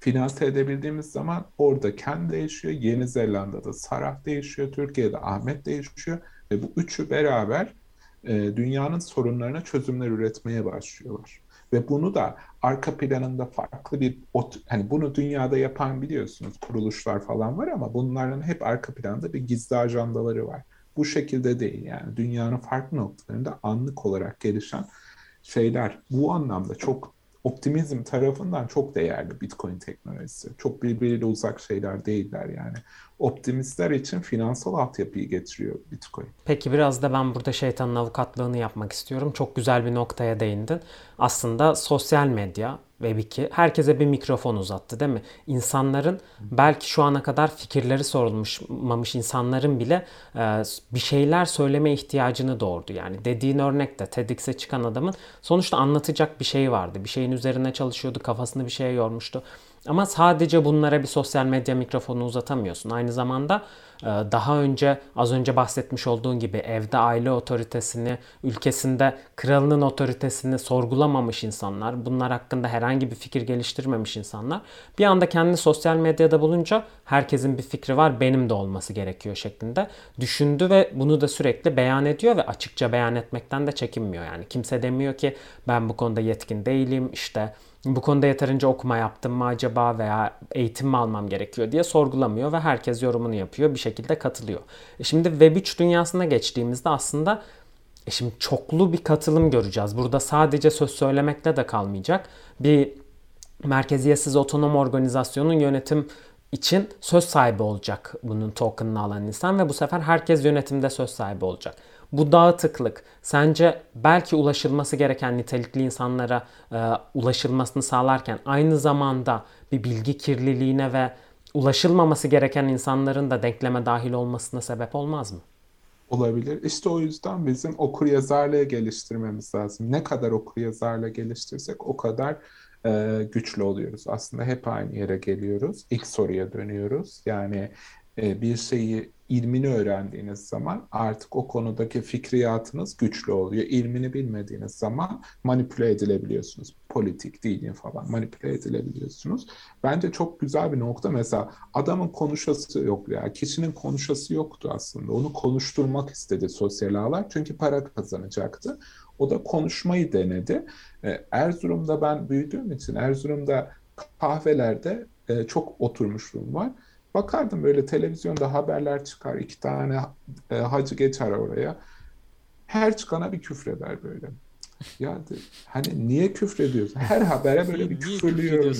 Finanse edebildiğimiz zaman orada Ken değişiyor, Yeni Zelanda'da Sarah değişiyor, Türkiye'de Ahmet değişiyor ve bu üçü beraber e, dünyanın sorunlarına çözümler üretmeye başlıyorlar. Ve bunu da arka planında farklı bir hani bunu dünyada yapan biliyorsunuz kuruluşlar falan var ama bunların hep arka planda bir gizli ajandaları var. Bu şekilde değil yani dünyanın farklı noktalarında anlık olarak gelişen şeyler bu anlamda çok optimizm tarafından çok değerli Bitcoin teknolojisi. Çok birbiriyle uzak şeyler değiller yani. Optimistler için finansal altyapıyı getiriyor Bitcoin. Peki biraz da ben burada şeytanın avukatlığını yapmak istiyorum. Çok güzel bir noktaya değindin. Aslında sosyal medya Web2 herkese bir mikrofon uzattı değil mi? İnsanların belki şu ana kadar fikirleri sorulmamış insanların bile e, bir şeyler söyleme ihtiyacını doğurdu. Yani dediğin örnekte TEDx'e çıkan adamın sonuçta anlatacak bir şey vardı. Bir şeyin üzerine çalışıyordu, kafasını bir şeye yormuştu. Ama sadece bunlara bir sosyal medya mikrofonu uzatamıyorsun. Aynı zamanda e, daha önce az önce bahsetmiş olduğun gibi evde aile otoritesini, ülkesinde kralının otoritesini sorgulamamış insanlar, bunlar hakkında herhangi bir fikir geliştirmemiş insanlar bir anda kendini sosyal medyada bulunca herkesin bir fikri var, benim de olması gerekiyor şeklinde düşündü ve bunu da sürekli beyan ediyor ve açıkça beyan etmekten de çekinmiyor. Yani kimse demiyor ki ben bu konuda yetkin değilim, işte bu konuda yeterince okuma yaptım mı acaba veya eğitim mi almam gerekiyor diye sorgulamıyor ve herkes yorumunu yapıyor bir şekilde katılıyor. E şimdi Web3 dünyasına geçtiğimizde aslında e şimdi çoklu bir katılım göreceğiz. Burada sadece söz söylemekle de kalmayacak. Bir merkeziyetsiz otonom organizasyonun yönetim için söz sahibi olacak bunun token'ını alan insan ve bu sefer herkes yönetimde söz sahibi olacak. Bu dağıtıklık sence belki ulaşılması gereken nitelikli insanlara e, ulaşılmasını sağlarken aynı zamanda bir bilgi kirliliğine ve ulaşılmaması gereken insanların da denkleme dahil olmasına sebep olmaz mı? Olabilir. İşte o yüzden bizim okur yazarlığı geliştirmemiz lazım. Ne kadar okur yazarlığı geliştirsek o kadar e, güçlü oluyoruz. Aslında hep aynı yere geliyoruz. İlk soruya dönüyoruz. Yani e, bir şeyi ilmini öğrendiğiniz zaman artık o konudaki fikriyatınız güçlü oluyor. İlmini bilmediğiniz zaman manipüle edilebiliyorsunuz. Politik, dini falan manipüle edilebiliyorsunuz. Bence çok güzel bir nokta. Mesela adamın konuşası yok ya. Kişinin konuşası yoktu aslında. Onu konuşturmak istedi sosyal ağlar. Çünkü para kazanacaktı. O da konuşmayı denedi. E, Erzurum'da ben büyüdüğüm için Erzurum'da kahvelerde e, çok oturmuşluğum var Bakardım böyle televizyonda haberler çıkar. iki tane e, hacı geçer oraya. Her çıkana bir küfreder böyle. Ya de, hani niye küfrediyorsun? Her habere böyle bir küfürlüyorum.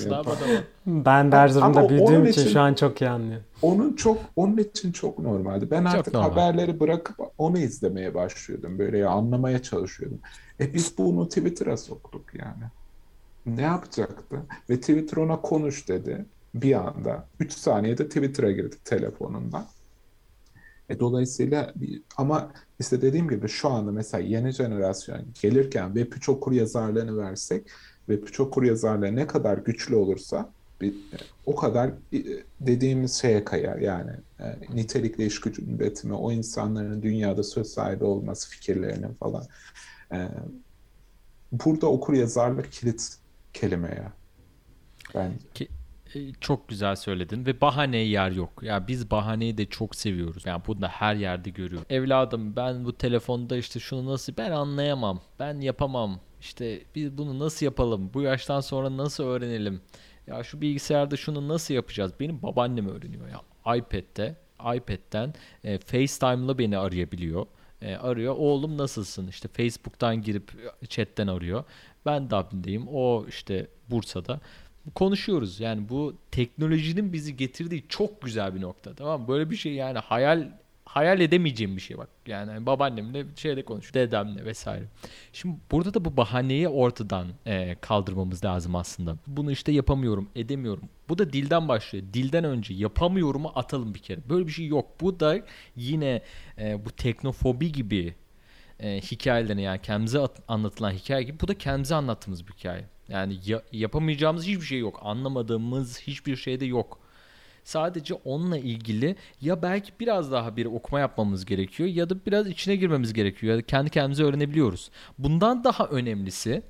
Ben de Erzurum'da büyüdüğüm için, için şu an çok iyi anlıyorum. Onun çok onun için çok normaldi. Ben çok artık normal. haberleri bırakıp onu izlemeye başlıyordum. Böyle ya anlamaya çalışıyordum. E biz bunu Twitter'a soktuk yani. Ne yapacaktı? Ve Twitter ona konuş dedi bir anda 3 saniyede Twitter'a girdik telefonundan. E, dolayısıyla ama işte dediğim gibi şu anda mesela yeni jenerasyon gelirken Web3 okur yazarlığını versek Web3 okur yazarlığı ne kadar güçlü olursa bir, e, o kadar e, dediğimiz şeye kayar yani e, nitelikli iş gücü üretimi, o insanların dünyada söz sahibi olması fikirlerinin falan. E, burada okur yazarlık kilit kelimeye bence. Ki, çok güzel söyledin ve bahaneye yer yok. Ya biz bahaneyi de çok seviyoruz. Yani bunu da her yerde görüyorum. Evladım ben bu telefonda işte şunu nasıl ben anlayamam. Ben yapamam. İşte biz bunu nasıl yapalım? Bu yaştan sonra nasıl öğrenelim? Ya şu bilgisayarda şunu nasıl yapacağız? Benim babaannem öğreniyor ya. iPad'de iPad'den e, FaceTime'la beni arayabiliyor. E, arıyor. Oğlum nasılsın? İşte Facebook'tan girip chatten arıyor. Ben Dublin'deyim. O işte Bursa'da konuşuyoruz. Yani bu teknolojinin bizi getirdiği çok güzel bir nokta. Tamam mı? Böyle bir şey yani hayal hayal edemeyeceğim bir şey bak. Yani hani babaannemle şeyle konuş, dedemle vesaire. Şimdi burada da bu bahaneyi ortadan e, kaldırmamız lazım aslında. Bunu işte yapamıyorum, edemiyorum. Bu da dilden başlıyor. Dilden önce yapamıyorumu atalım bir kere. Böyle bir şey yok. Bu da yine e, bu teknofobi gibi e, hikayelerini yani kendimize anlatılan hikaye gibi bu da kendimize anlattığımız bir hikaye. Yani ya, yapamayacağımız hiçbir şey yok. Anlamadığımız hiçbir şey de yok. Sadece onunla ilgili ya belki biraz daha bir okuma yapmamız gerekiyor ya da biraz içine girmemiz gerekiyor ya da kendi kendimize öğrenebiliyoruz. Bundan daha önemlisi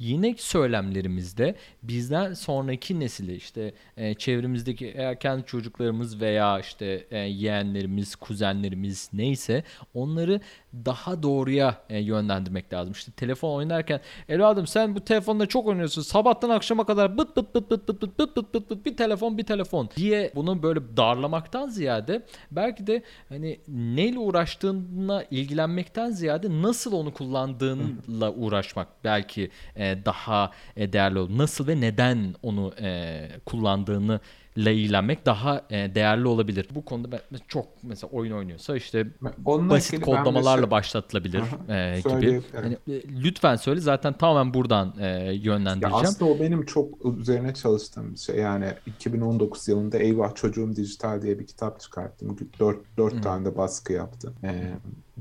yine söylemlerimizde bizden sonraki nesili işte e, çevremizdeki eğer kendi çocuklarımız veya işte e, yeğenlerimiz, kuzenlerimiz neyse onları daha doğruya e, yönlendirmek lazım. İşte telefon oynarken evladım sen bu telefonla çok oynuyorsun. Sabahtan akşama kadar bıt bıt bıt bıt bıt bıt bıt bıt bıt bıt bir telefon bir telefon diye bunu böyle darlamaktan ziyade belki de hani neyle uğraştığına ilgilenmekten ziyade nasıl onu kullandığınla uğraşmak belki e, daha e, değerli olur. Nasıl ve neden onu e, kullandığını ile ilgilenmek daha e, değerli olabilir. Bu konuda ben çok mesela oyun oynuyorsa işte Onunla basit kodlamalarla şey... başlatılabilir e, gibi. Yani, e, lütfen söyle zaten tamamen buradan e, yönlendireceğim. Ya aslında o benim çok üzerine çalıştığım bir şey. Yani 2019 yılında Eyvah Çocuğum Dijital diye bir kitap çıkarttım. 4, 4 hmm. tane de baskı yaptım. E,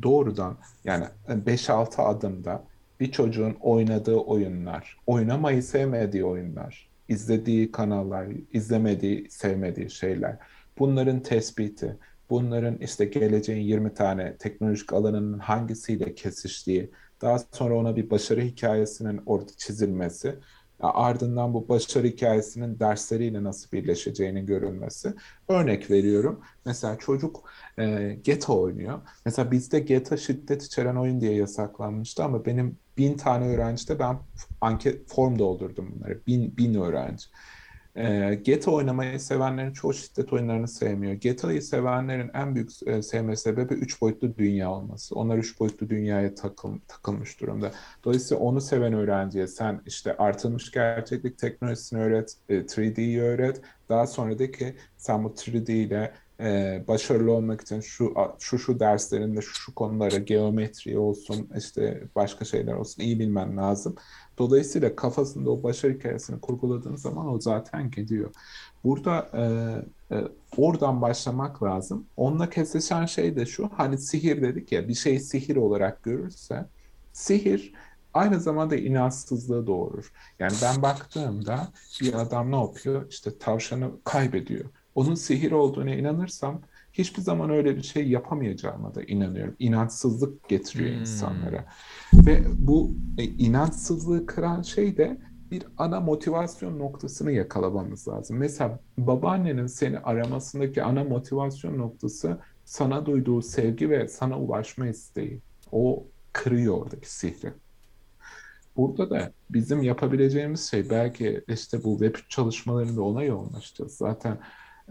doğrudan yani 5-6 adımda bir çocuğun oynadığı oyunlar, oynamayı sevmediği oyunlar, izlediği kanallar, izlemediği, sevmediği şeyler. Bunların tespiti, bunların işte geleceğin 20 tane teknolojik alanının hangisiyle kesiştiği, daha sonra ona bir başarı hikayesinin orada çizilmesi, ardından bu başarı hikayesinin dersleriyle nasıl birleşeceğinin görülmesi. Örnek veriyorum. Mesela çocuk e, GTA oynuyor. Mesela bizde GTA şiddet içeren oyun diye yasaklanmıştı ama benim bin tane öğrencide ben anket form doldurdum bunları. Bin, bin öğrenci. E, GTA oynamayı sevenlerin çoğu şiddet oyunlarını sevmiyor. GTA'yı sevenlerin en büyük e, sevme sebebi üç boyutlu dünya olması. Onlar üç boyutlu dünyaya takıl, takılmış durumda. Dolayısıyla onu seven öğrenciye sen işte artılmış gerçeklik teknolojisini öğret, e, 3D'yi öğret. Daha sonra de ki sen bu 3D ile e, başarılı olmak için şu şu şu derslerinde şu konulara geometri olsun işte başka şeyler olsun iyi bilmen lazım. Dolayısıyla kafasında o başarı hikayesini kurguladığın zaman o zaten gidiyor. Burada e, e, oradan başlamak lazım. Onunla kesişen şey de şu hani sihir dedik ya bir şey sihir olarak görürse sihir aynı zamanda inançsızlığı doğurur. Yani ben baktığımda bir adam ne yapıyor? İşte tavşanı kaybediyor onun sihir olduğuna inanırsam hiçbir zaman öyle bir şey yapamayacağıma da inanıyorum. İnançsızlık getiriyor hmm. insanlara. Ve bu e, inançsızlığı kıran şey de bir ana motivasyon noktasını yakalamamız lazım. Mesela babaannenin seni aramasındaki ana motivasyon noktası sana duyduğu sevgi ve sana ulaşma isteği. O kırıyor oradaki sihri. Burada da bizim yapabileceğimiz şey belki işte bu web çalışmalarında ona yoğunlaşacağız. Zaten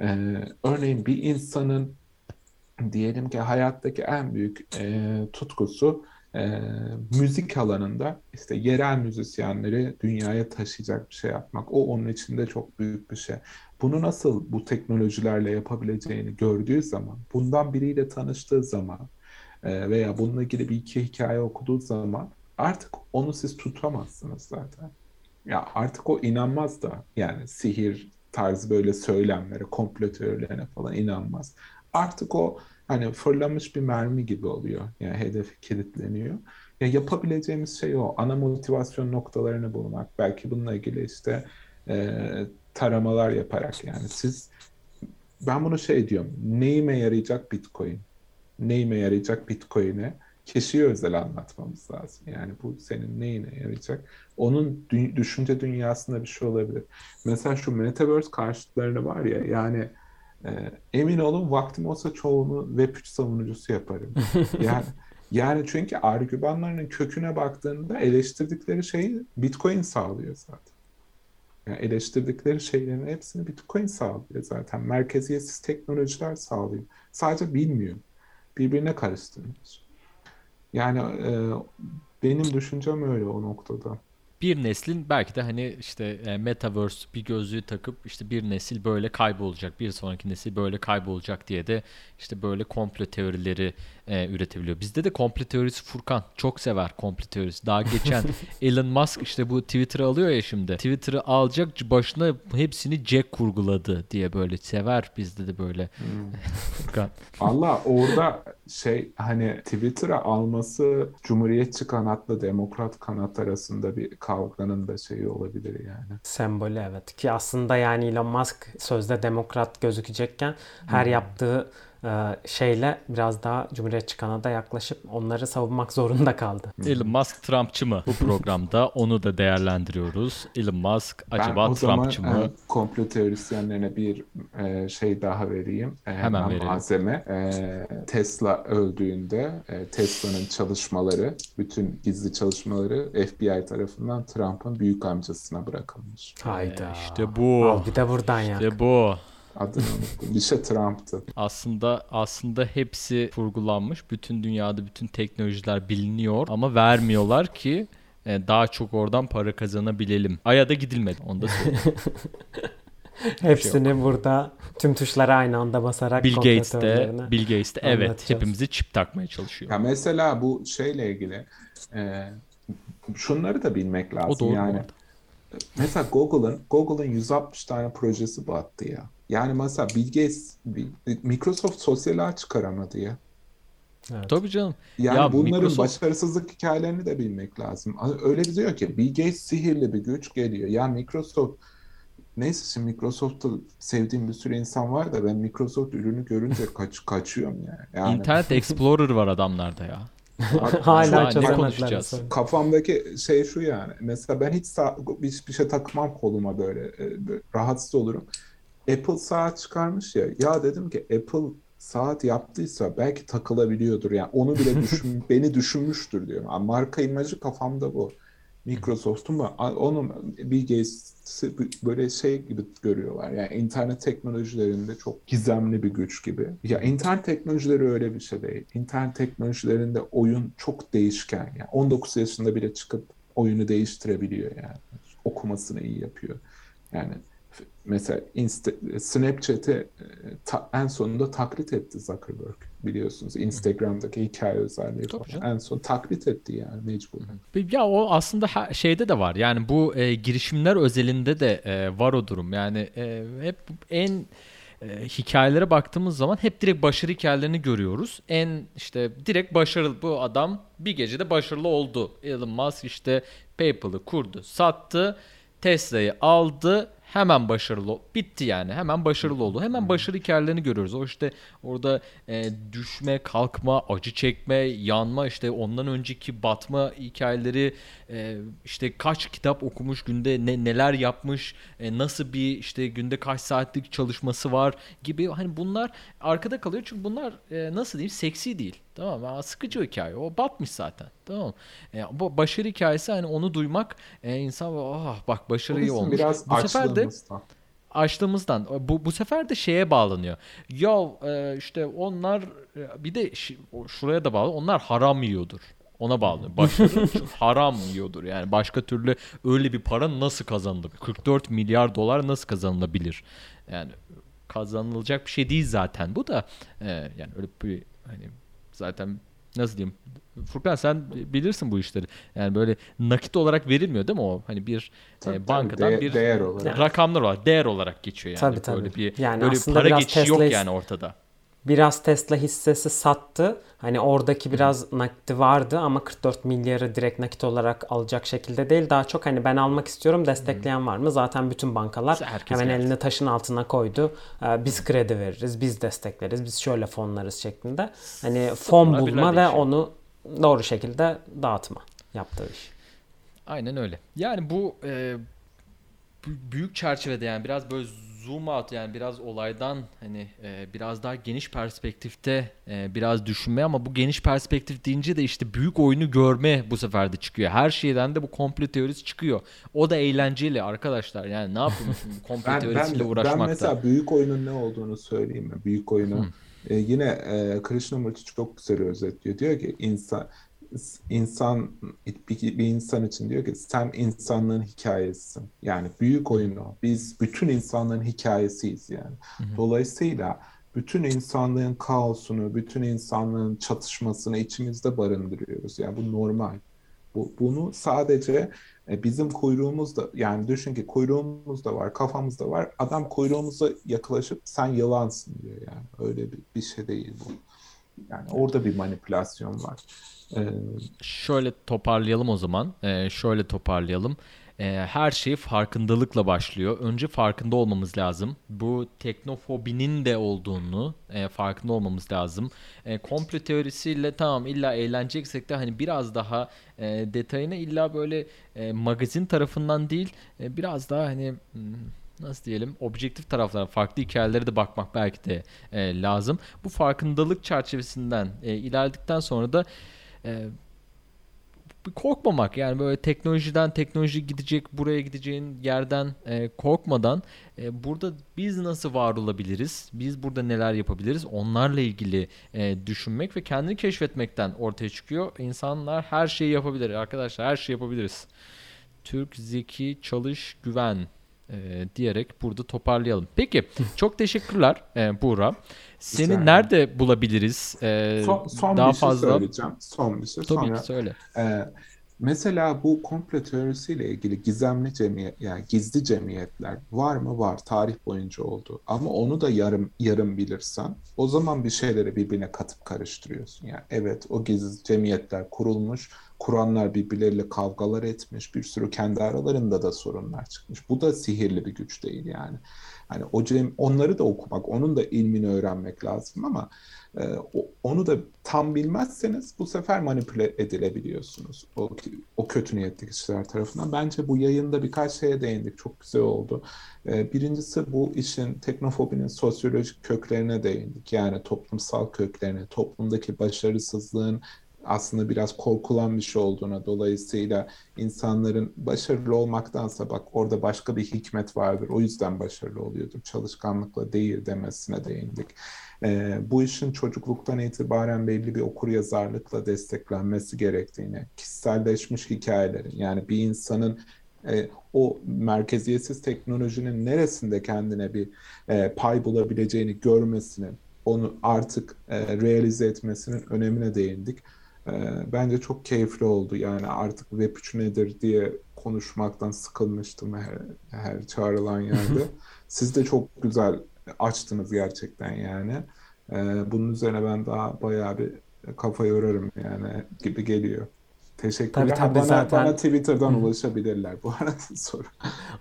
ee, örneğin bir insanın diyelim ki hayattaki en büyük e, tutkusu e, müzik alanında işte yerel müzisyenleri dünyaya taşıyacak bir şey yapmak. O onun içinde çok büyük bir şey. Bunu nasıl bu teknolojilerle yapabileceğini gördüğü zaman, bundan biriyle tanıştığı zaman e, veya bununla ilgili bir iki hikaye okuduğu zaman artık onu siz tutamazsınız zaten. Ya artık o inanmaz da yani sihir, tarzı böyle söylemlere, komplo teorilerine falan inanmaz. Artık o hani fırlamış bir mermi gibi oluyor. Yani hedefi kilitleniyor. Ya yapabileceğimiz şey o. Ana motivasyon noktalarını bulmak. Belki bununla ilgili işte e, taramalar yaparak yani siz ben bunu şey diyorum. Neyime yarayacak Bitcoin? Neyime yarayacak Bitcoin'e? kişiye özel anlatmamız lazım. Yani bu senin neyine yarayacak? Onun dü- düşünce dünyasında bir şey olabilir. Mesela şu Metaverse karşıtlarını var ya yani e, emin olun vaktim olsa çoğunu Web3 savunucusu yaparım. Yani yani çünkü argümanlarının köküne baktığında eleştirdikleri şeyi Bitcoin sağlıyor zaten. Yani eleştirdikleri şeylerin hepsini Bitcoin sağlıyor zaten. Merkeziyetsiz teknolojiler sağlıyor. Sadece bilmiyor. Birbirine karıştırmıyor. Yani e, benim düşüncem öyle o noktada bir neslin belki de hani işte e, metaverse bir gözlüğü takıp işte bir nesil böyle kaybolacak, bir sonraki nesil böyle kaybolacak diye de işte böyle komplo teorileri e, üretebiliyor. Bizde de komplo teorisi Furkan çok sever komplo teorisi. Daha geçen Elon Musk işte bu Twitter'ı alıyor ya şimdi. Twitter'ı alacak başına hepsini Jack kurguladı diye böyle sever bizde de böyle. Hmm. Furkan. Allah orada şey hani Twitter'a alması Cumhuriyetçi kanatla Demokrat kanat arasında bir kavganın da şeyi olabilir yani. Sembolü evet ki aslında yani Elon Musk sözde demokrat gözükecekken her hmm. yaptığı şeyle biraz daha Cumhuriyetçi Kanada yaklaşıp onları savunmak zorunda kaldı. Elon Musk Trumpçı mı bu programda? Onu da değerlendiriyoruz. Elon Musk acaba ben Trumpçı mı? E, komplo teorisyenlerine bir e, şey daha vereyim. E, Hemen verelim. Malzeme. E, Tesla öldüğünde e, Tesla'nın çalışmaları, bütün gizli çalışmaları FBI tarafından Trump'ın büyük amcasına bırakılmış. Hayda. E, işte bu. Al bir de buradan ya. İşte bu. Adını unuttum. Bir şey Trump'tı. Aslında aslında hepsi kurgulanmış. Bütün dünyada bütün teknolojiler biliniyor ama vermiyorlar ki e, daha çok oradan para kazanabilelim. Ay'a da gidilmedi. Onu da. Hepsini şey burada tüm tuşlara aynı anda basarak Bill Gates de Bill Gates de evet hepimizi çip takmaya çalışıyor. Ya mesela bu şeyle ilgili e, şunları da bilmek lazım. O doğru yani. Mesela Google'ın Google'ın 160 tane projesi battı ya. Yani mesela Bill Gates, Microsoft sosyal ağ çıkaramadı ya. Evet. Tabii canım. Yani ya bunların Microsoft... başarısızlık hikayelerini de bilmek lazım. Öyle diyor ki Bill Gates sihirli bir güç geliyor. Ya Microsoft neyse şimdi Microsoft'ta sevdiğim bir sürü insan var da ben Microsoft ürünü görünce kaç kaçıyorum yani. yani. Internet Explorer var adamlarda ya. Hala çözemediler. Kafamdaki şey şu yani. Mesela ben hiç sağ, hiçbir şey takmam koluma böyle, e, böyle rahatsız olurum. Apple saat çıkarmış ya. Ya dedim ki Apple saat yaptıysa belki takılabiliyordur. Yani onu bile düşün, beni düşünmüştür diyorum. Yani marka imajı kafamda bu. Microsoft'un onun Bill Gates'i böyle şey gibi görüyorlar. Yani internet teknolojilerinde çok gizemli bir güç gibi. Ya internet teknolojileri öyle bir şey değil. İnternet teknolojilerinde oyun çok değişken. Yani 19 yaşında bile çıkıp oyunu değiştirebiliyor yani. Okumasını iyi yapıyor. Yani mesela Insta, Snapchat'i e, ta, en sonunda taklit etti Zuckerberg biliyorsunuz. Instagram'daki hikaye özelliği falan. En son taklit etti yani mecburen. Ya o aslında şeyde de var. Yani bu e, girişimler özelinde de e, var o durum. Yani e, hep en e, hikayelere baktığımız zaman hep direkt başarı hikayelerini görüyoruz. En işte direkt başarılı bu adam bir gecede başarılı oldu. Elon Musk işte PayPal'ı kurdu, sattı, Tesla'yı aldı hemen başarılı bitti yani hemen başarılı oldu. Hemen başarı hikayelerini görüyoruz. O işte orada e, düşme, kalkma, acı çekme, yanma işte ondan önceki batma hikayeleri e, işte kaç kitap okumuş günde ne neler yapmış, e, nasıl bir işte günde kaç saatlik çalışması var gibi hani bunlar arkada kalıyor çünkü bunlar e, nasıl diyeyim seksi değil. Tamam mı? Sıkıcı hikaye. O batmış zaten. Tamam e, bu başarı hikayesi hani onu duymak e, insan ah bak başarıyı olmuş. Biraz bu sefer de açtığımızdan bu bu sefer de şeye bağlanıyor. Ya e, işte onlar e, bir de şuraya da bağlı. Onlar haram yiyordur. Ona bağlı. Haram yiyordur. Yani başka türlü öyle bir para nasıl kazanılır? 44 milyar dolar nasıl kazanılabilir? Yani kazanılacak bir şey değil zaten bu da. E, yani öyle bir hani zaten nasıl diyeyim Furkan sen bilirsin bu işleri. Yani böyle nakit olarak verilmiyor değil mi o? Hani bir tabii, e, bankadan tabii, bir değer olarak. rakamlar olarak, değer olarak geçiyor yani. Tabii, tabii. Böyle bir yani böyle para geçişi yok yani ortada biraz Tesla hissesi sattı. Hani oradaki biraz nakdi vardı ama 44 milyarı direkt nakit olarak alacak şekilde değil. Daha çok hani ben almak istiyorum destekleyen var mı? Zaten bütün bankalar Herkes hemen geldi. elini taşın altına koydu. Ee, biz kredi veririz, biz destekleriz, biz şöyle fonlarız şeklinde. Hani fon bulma ve onu doğru şekilde dağıtma yaptığı iş. Aynen öyle. Yani bu e, büyük çerçevede yani biraz böyle zoom out yani biraz olaydan hani e, biraz daha geniş perspektifte e, biraz düşünme ama bu geniş perspektif deyince de işte büyük oyunu görme bu sefer de çıkıyor. Her şeyden de bu komplo teorisi çıkıyor. O da eğlenceli arkadaşlar. Yani ne yapayım şimdi komplo ben, teorisiyle ben, uğraşmakta. Ben mesela büyük oyunun ne olduğunu söyleyeyim mi? Büyük oyunu e, yine e, Krishnamurti çok güzel özetliyor. Diyor ki insan insan bir, bir insan için diyor ki sen insanlığın hikayesisin. Yani büyük oyun o. Biz bütün insanlığın hikayesiyiz yani. Hı hı. Dolayısıyla bütün insanlığın kaosunu, bütün insanlığın çatışmasını içimizde barındırıyoruz. Yani bu normal. Bu, bunu sadece e, bizim kuyruğumuz da yani düşün ki kuyruğumuz da var, kafamız da var. Adam kuyruğumuza yaklaşıp sen yılansın diyor yani. Öyle bir, bir şey değil bu. Yani orada bir manipülasyon var. Ee, şöyle toparlayalım o zaman. Ee, şöyle toparlayalım. Ee, her şey farkındalıkla başlıyor. Önce farkında olmamız lazım. Bu teknofobinin de olduğunu e, farkında olmamız lazım. E, komplo teorisiyle tamam illa eğleneceksek de hani biraz daha e, detayına illa böyle e, magazin tarafından değil e, biraz daha hani hmm, nasıl diyelim objektif taraflara farklı hikayelere de bakmak belki de e, lazım. Bu farkındalık çerçevesinden e, ilerledikten sonra da e, korkmamak yani böyle teknolojiden teknoloji gidecek buraya gideceğin yerden e, korkmadan e, burada biz nasıl var olabiliriz biz burada neler yapabiliriz onlarla ilgili e, düşünmek ve kendini keşfetmekten ortaya çıkıyor. İnsanlar her şeyi yapabilir. Arkadaşlar her şeyi yapabiliriz. Türk zeki çalış güven e, diyerek burada toparlayalım. Peki çok teşekkürler e, Buğra. Seni Güzel. nerede bulabiliriz? E, son, son daha bir şey fazla... söyleyeceğim. Son bir şey. Tabii Sonra, ki söyle. E, mesela bu komplo teorisiyle ilgili gizemli cemiyet yani gizli cemiyetler var mı? Var. Tarih boyunca oldu. Ama onu da yarım yarım bilirsen o zaman bir şeyleri birbirine katıp karıştırıyorsun. Yani evet o gizli cemiyetler kurulmuş kuranlar birbirleriyle kavgalar etmiş, bir sürü kendi aralarında da sorunlar çıkmış. Bu da sihirli bir güç değil yani. Hani o cem, onları da okumak, onun da ilmini öğrenmek lazım ama e, onu da tam bilmezseniz bu sefer manipüle edilebiliyorsunuz o, o kötü niyetli kişiler tarafından. Bence bu yayında birkaç şeye değindik, çok güzel oldu. E, birincisi bu işin teknofobinin sosyolojik köklerine değindik. Yani toplumsal köklerine, toplumdaki başarısızlığın aslında biraz korkulan bir şey olduğuna dolayısıyla insanların başarılı olmaktansa bak orada başka bir hikmet vardır o yüzden başarılı oluyordur çalışkanlıkla değil demesine değindik. E, bu işin çocukluktan itibaren belli bir okur yazarlıkla desteklenmesi gerektiğini, kişiselleşmiş hikayelerin yani bir insanın e, o merkeziyetsiz teknolojinin neresinde kendine bir e, pay bulabileceğini görmesinin, onu artık e, realize etmesinin önemine değindik. Ee, bence çok keyifli oldu. Yani artık Web3 nedir diye konuşmaktan sıkılmıştım her, her çağrılan yerde. Siz de çok güzel açtınız gerçekten yani. Ee, bunun üzerine ben daha bayağı bir kafa yorarım yani gibi geliyor. Teşekkürler. Tabii, tabii, bana, zaten... bana Twitter'dan Hı. ulaşabilirler bu arada soru.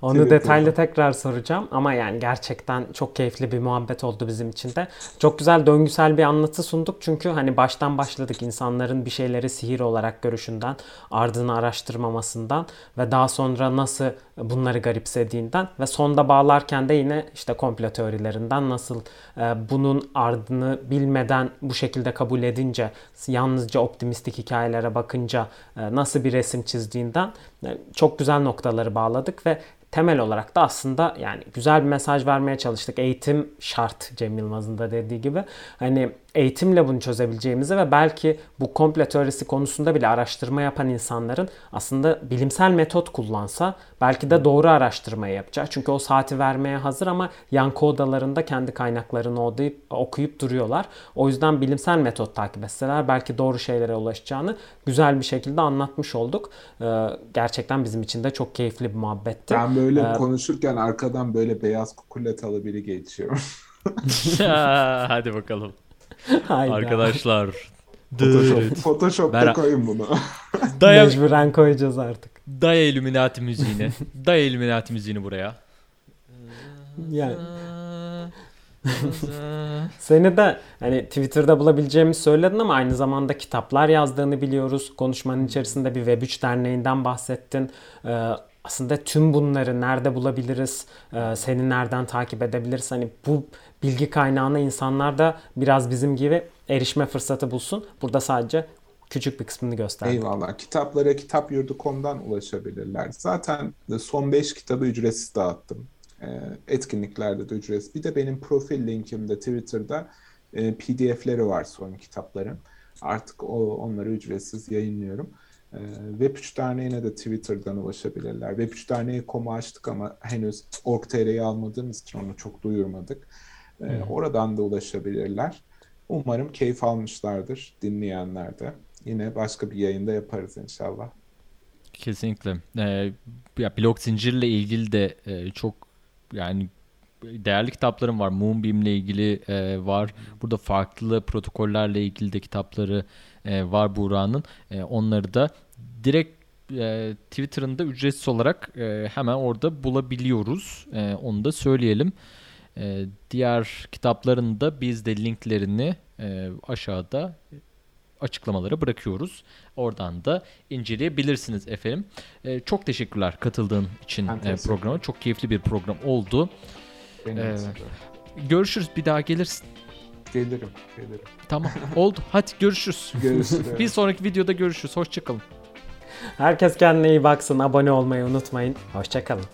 Onu detaylı tekrar soracağım ama yani gerçekten çok keyifli bir muhabbet oldu bizim için de. Çok güzel döngüsel bir anlatı sunduk çünkü hani baştan başladık insanların bir şeyleri sihir olarak görüşünden, ardını araştırmamasından ve daha sonra nasıl bunları garipsediğinden ve sonda bağlarken de yine işte komplo teorilerinden nasıl e, bunun ardını bilmeden bu şekilde kabul edince yalnızca optimistik hikayelere bakınca nasıl bir resim çizdiğinden e, çok güzel noktaları bağladık ve temel olarak da aslında yani güzel bir mesaj vermeye çalıştık. Eğitim şart Cem Yılmaz'ın da dediği gibi. Hani eğitimle bunu çözebileceğimizi ve belki bu komple teorisi konusunda bile araştırma yapan insanların aslında bilimsel metot kullansa belki de doğru araştırmayı yapacak. Çünkü o saati vermeye hazır ama yankı odalarında kendi kaynaklarını odayıp, okuyup duruyorlar. O yüzden bilimsel metot takip etseler belki doğru şeylere ulaşacağını güzel bir şekilde anlatmış olduk. Ee, gerçekten bizim için de çok keyifli bir muhabbetti. Ben böyle ee, konuşurken arkadan böyle beyaz kukuletalı biri geçiyor. Hadi bakalım. Arkadaşlar. Photoshop, Photoshop'ta ben... koyun bunu. Daya... Mecburen koyacağız artık. Daya Illuminati müziğini. Daya Illuminati müziğini buraya. Yani. Seni de hani Twitter'da bulabileceğimi söyledin ama aynı zamanda kitaplar yazdığını biliyoruz. Konuşmanın içerisinde bir Web3 derneğinden bahsettin. Ee, aslında tüm bunları nerede bulabiliriz? Ee, seni nereden takip edebiliriz? Hani bu bilgi kaynağına insanlar da biraz bizim gibi erişme fırsatı bulsun. Burada sadece küçük bir kısmını gösterdim. Eyvallah. Kitaplara kitapyurdu.com'dan ulaşabilirler. Zaten son 5 kitabı ücretsiz dağıttım. Ee, etkinliklerde de ücretsiz. Bir de benim profil linkimde Twitter'da e, PDF'leri var son kitapların. Artık o, onları ücretsiz yayınlıyorum. Ee, Web3 Derneği'ne de Twitter'dan ulaşabilirler. Web3 Derneği.com'u açtık ama henüz org.tr'yi almadığımız için onu çok duyurmadık. Ee, oradan da ulaşabilirler. Umarım keyif almışlardır dinleyenler de. Yine başka bir yayında yaparız inşallah. Kesinlikle. Ee, ya blok zincirle ilgili de e, çok yani değerli kitaplarım var. Moonbeam ile ilgili e, var. Burada farklı protokollerle ilgili de kitapları e, var Buğra'nın. E, onları da direkt e, Twitter'ında ücretsiz olarak e, hemen orada bulabiliyoruz. E, onu da söyleyelim. E, diğer kitapların da biz de linklerini e, aşağıda açıklamalara bırakıyoruz. Oradan da inceleyebilirsiniz efendim. E, çok teşekkürler katıldığın için e, programa. Çok keyifli bir program oldu. Benim Ee. Görüşürüz. Bir daha gelirsin. Gelirim, gelirim. Tamam. Oldu. Hadi görüşürüz. Görüşürüz. Bir sonraki videoda görüşürüz. Hoşçakalın. Herkes kendine iyi baksın. Abone olmayı unutmayın. Hoşçakalın.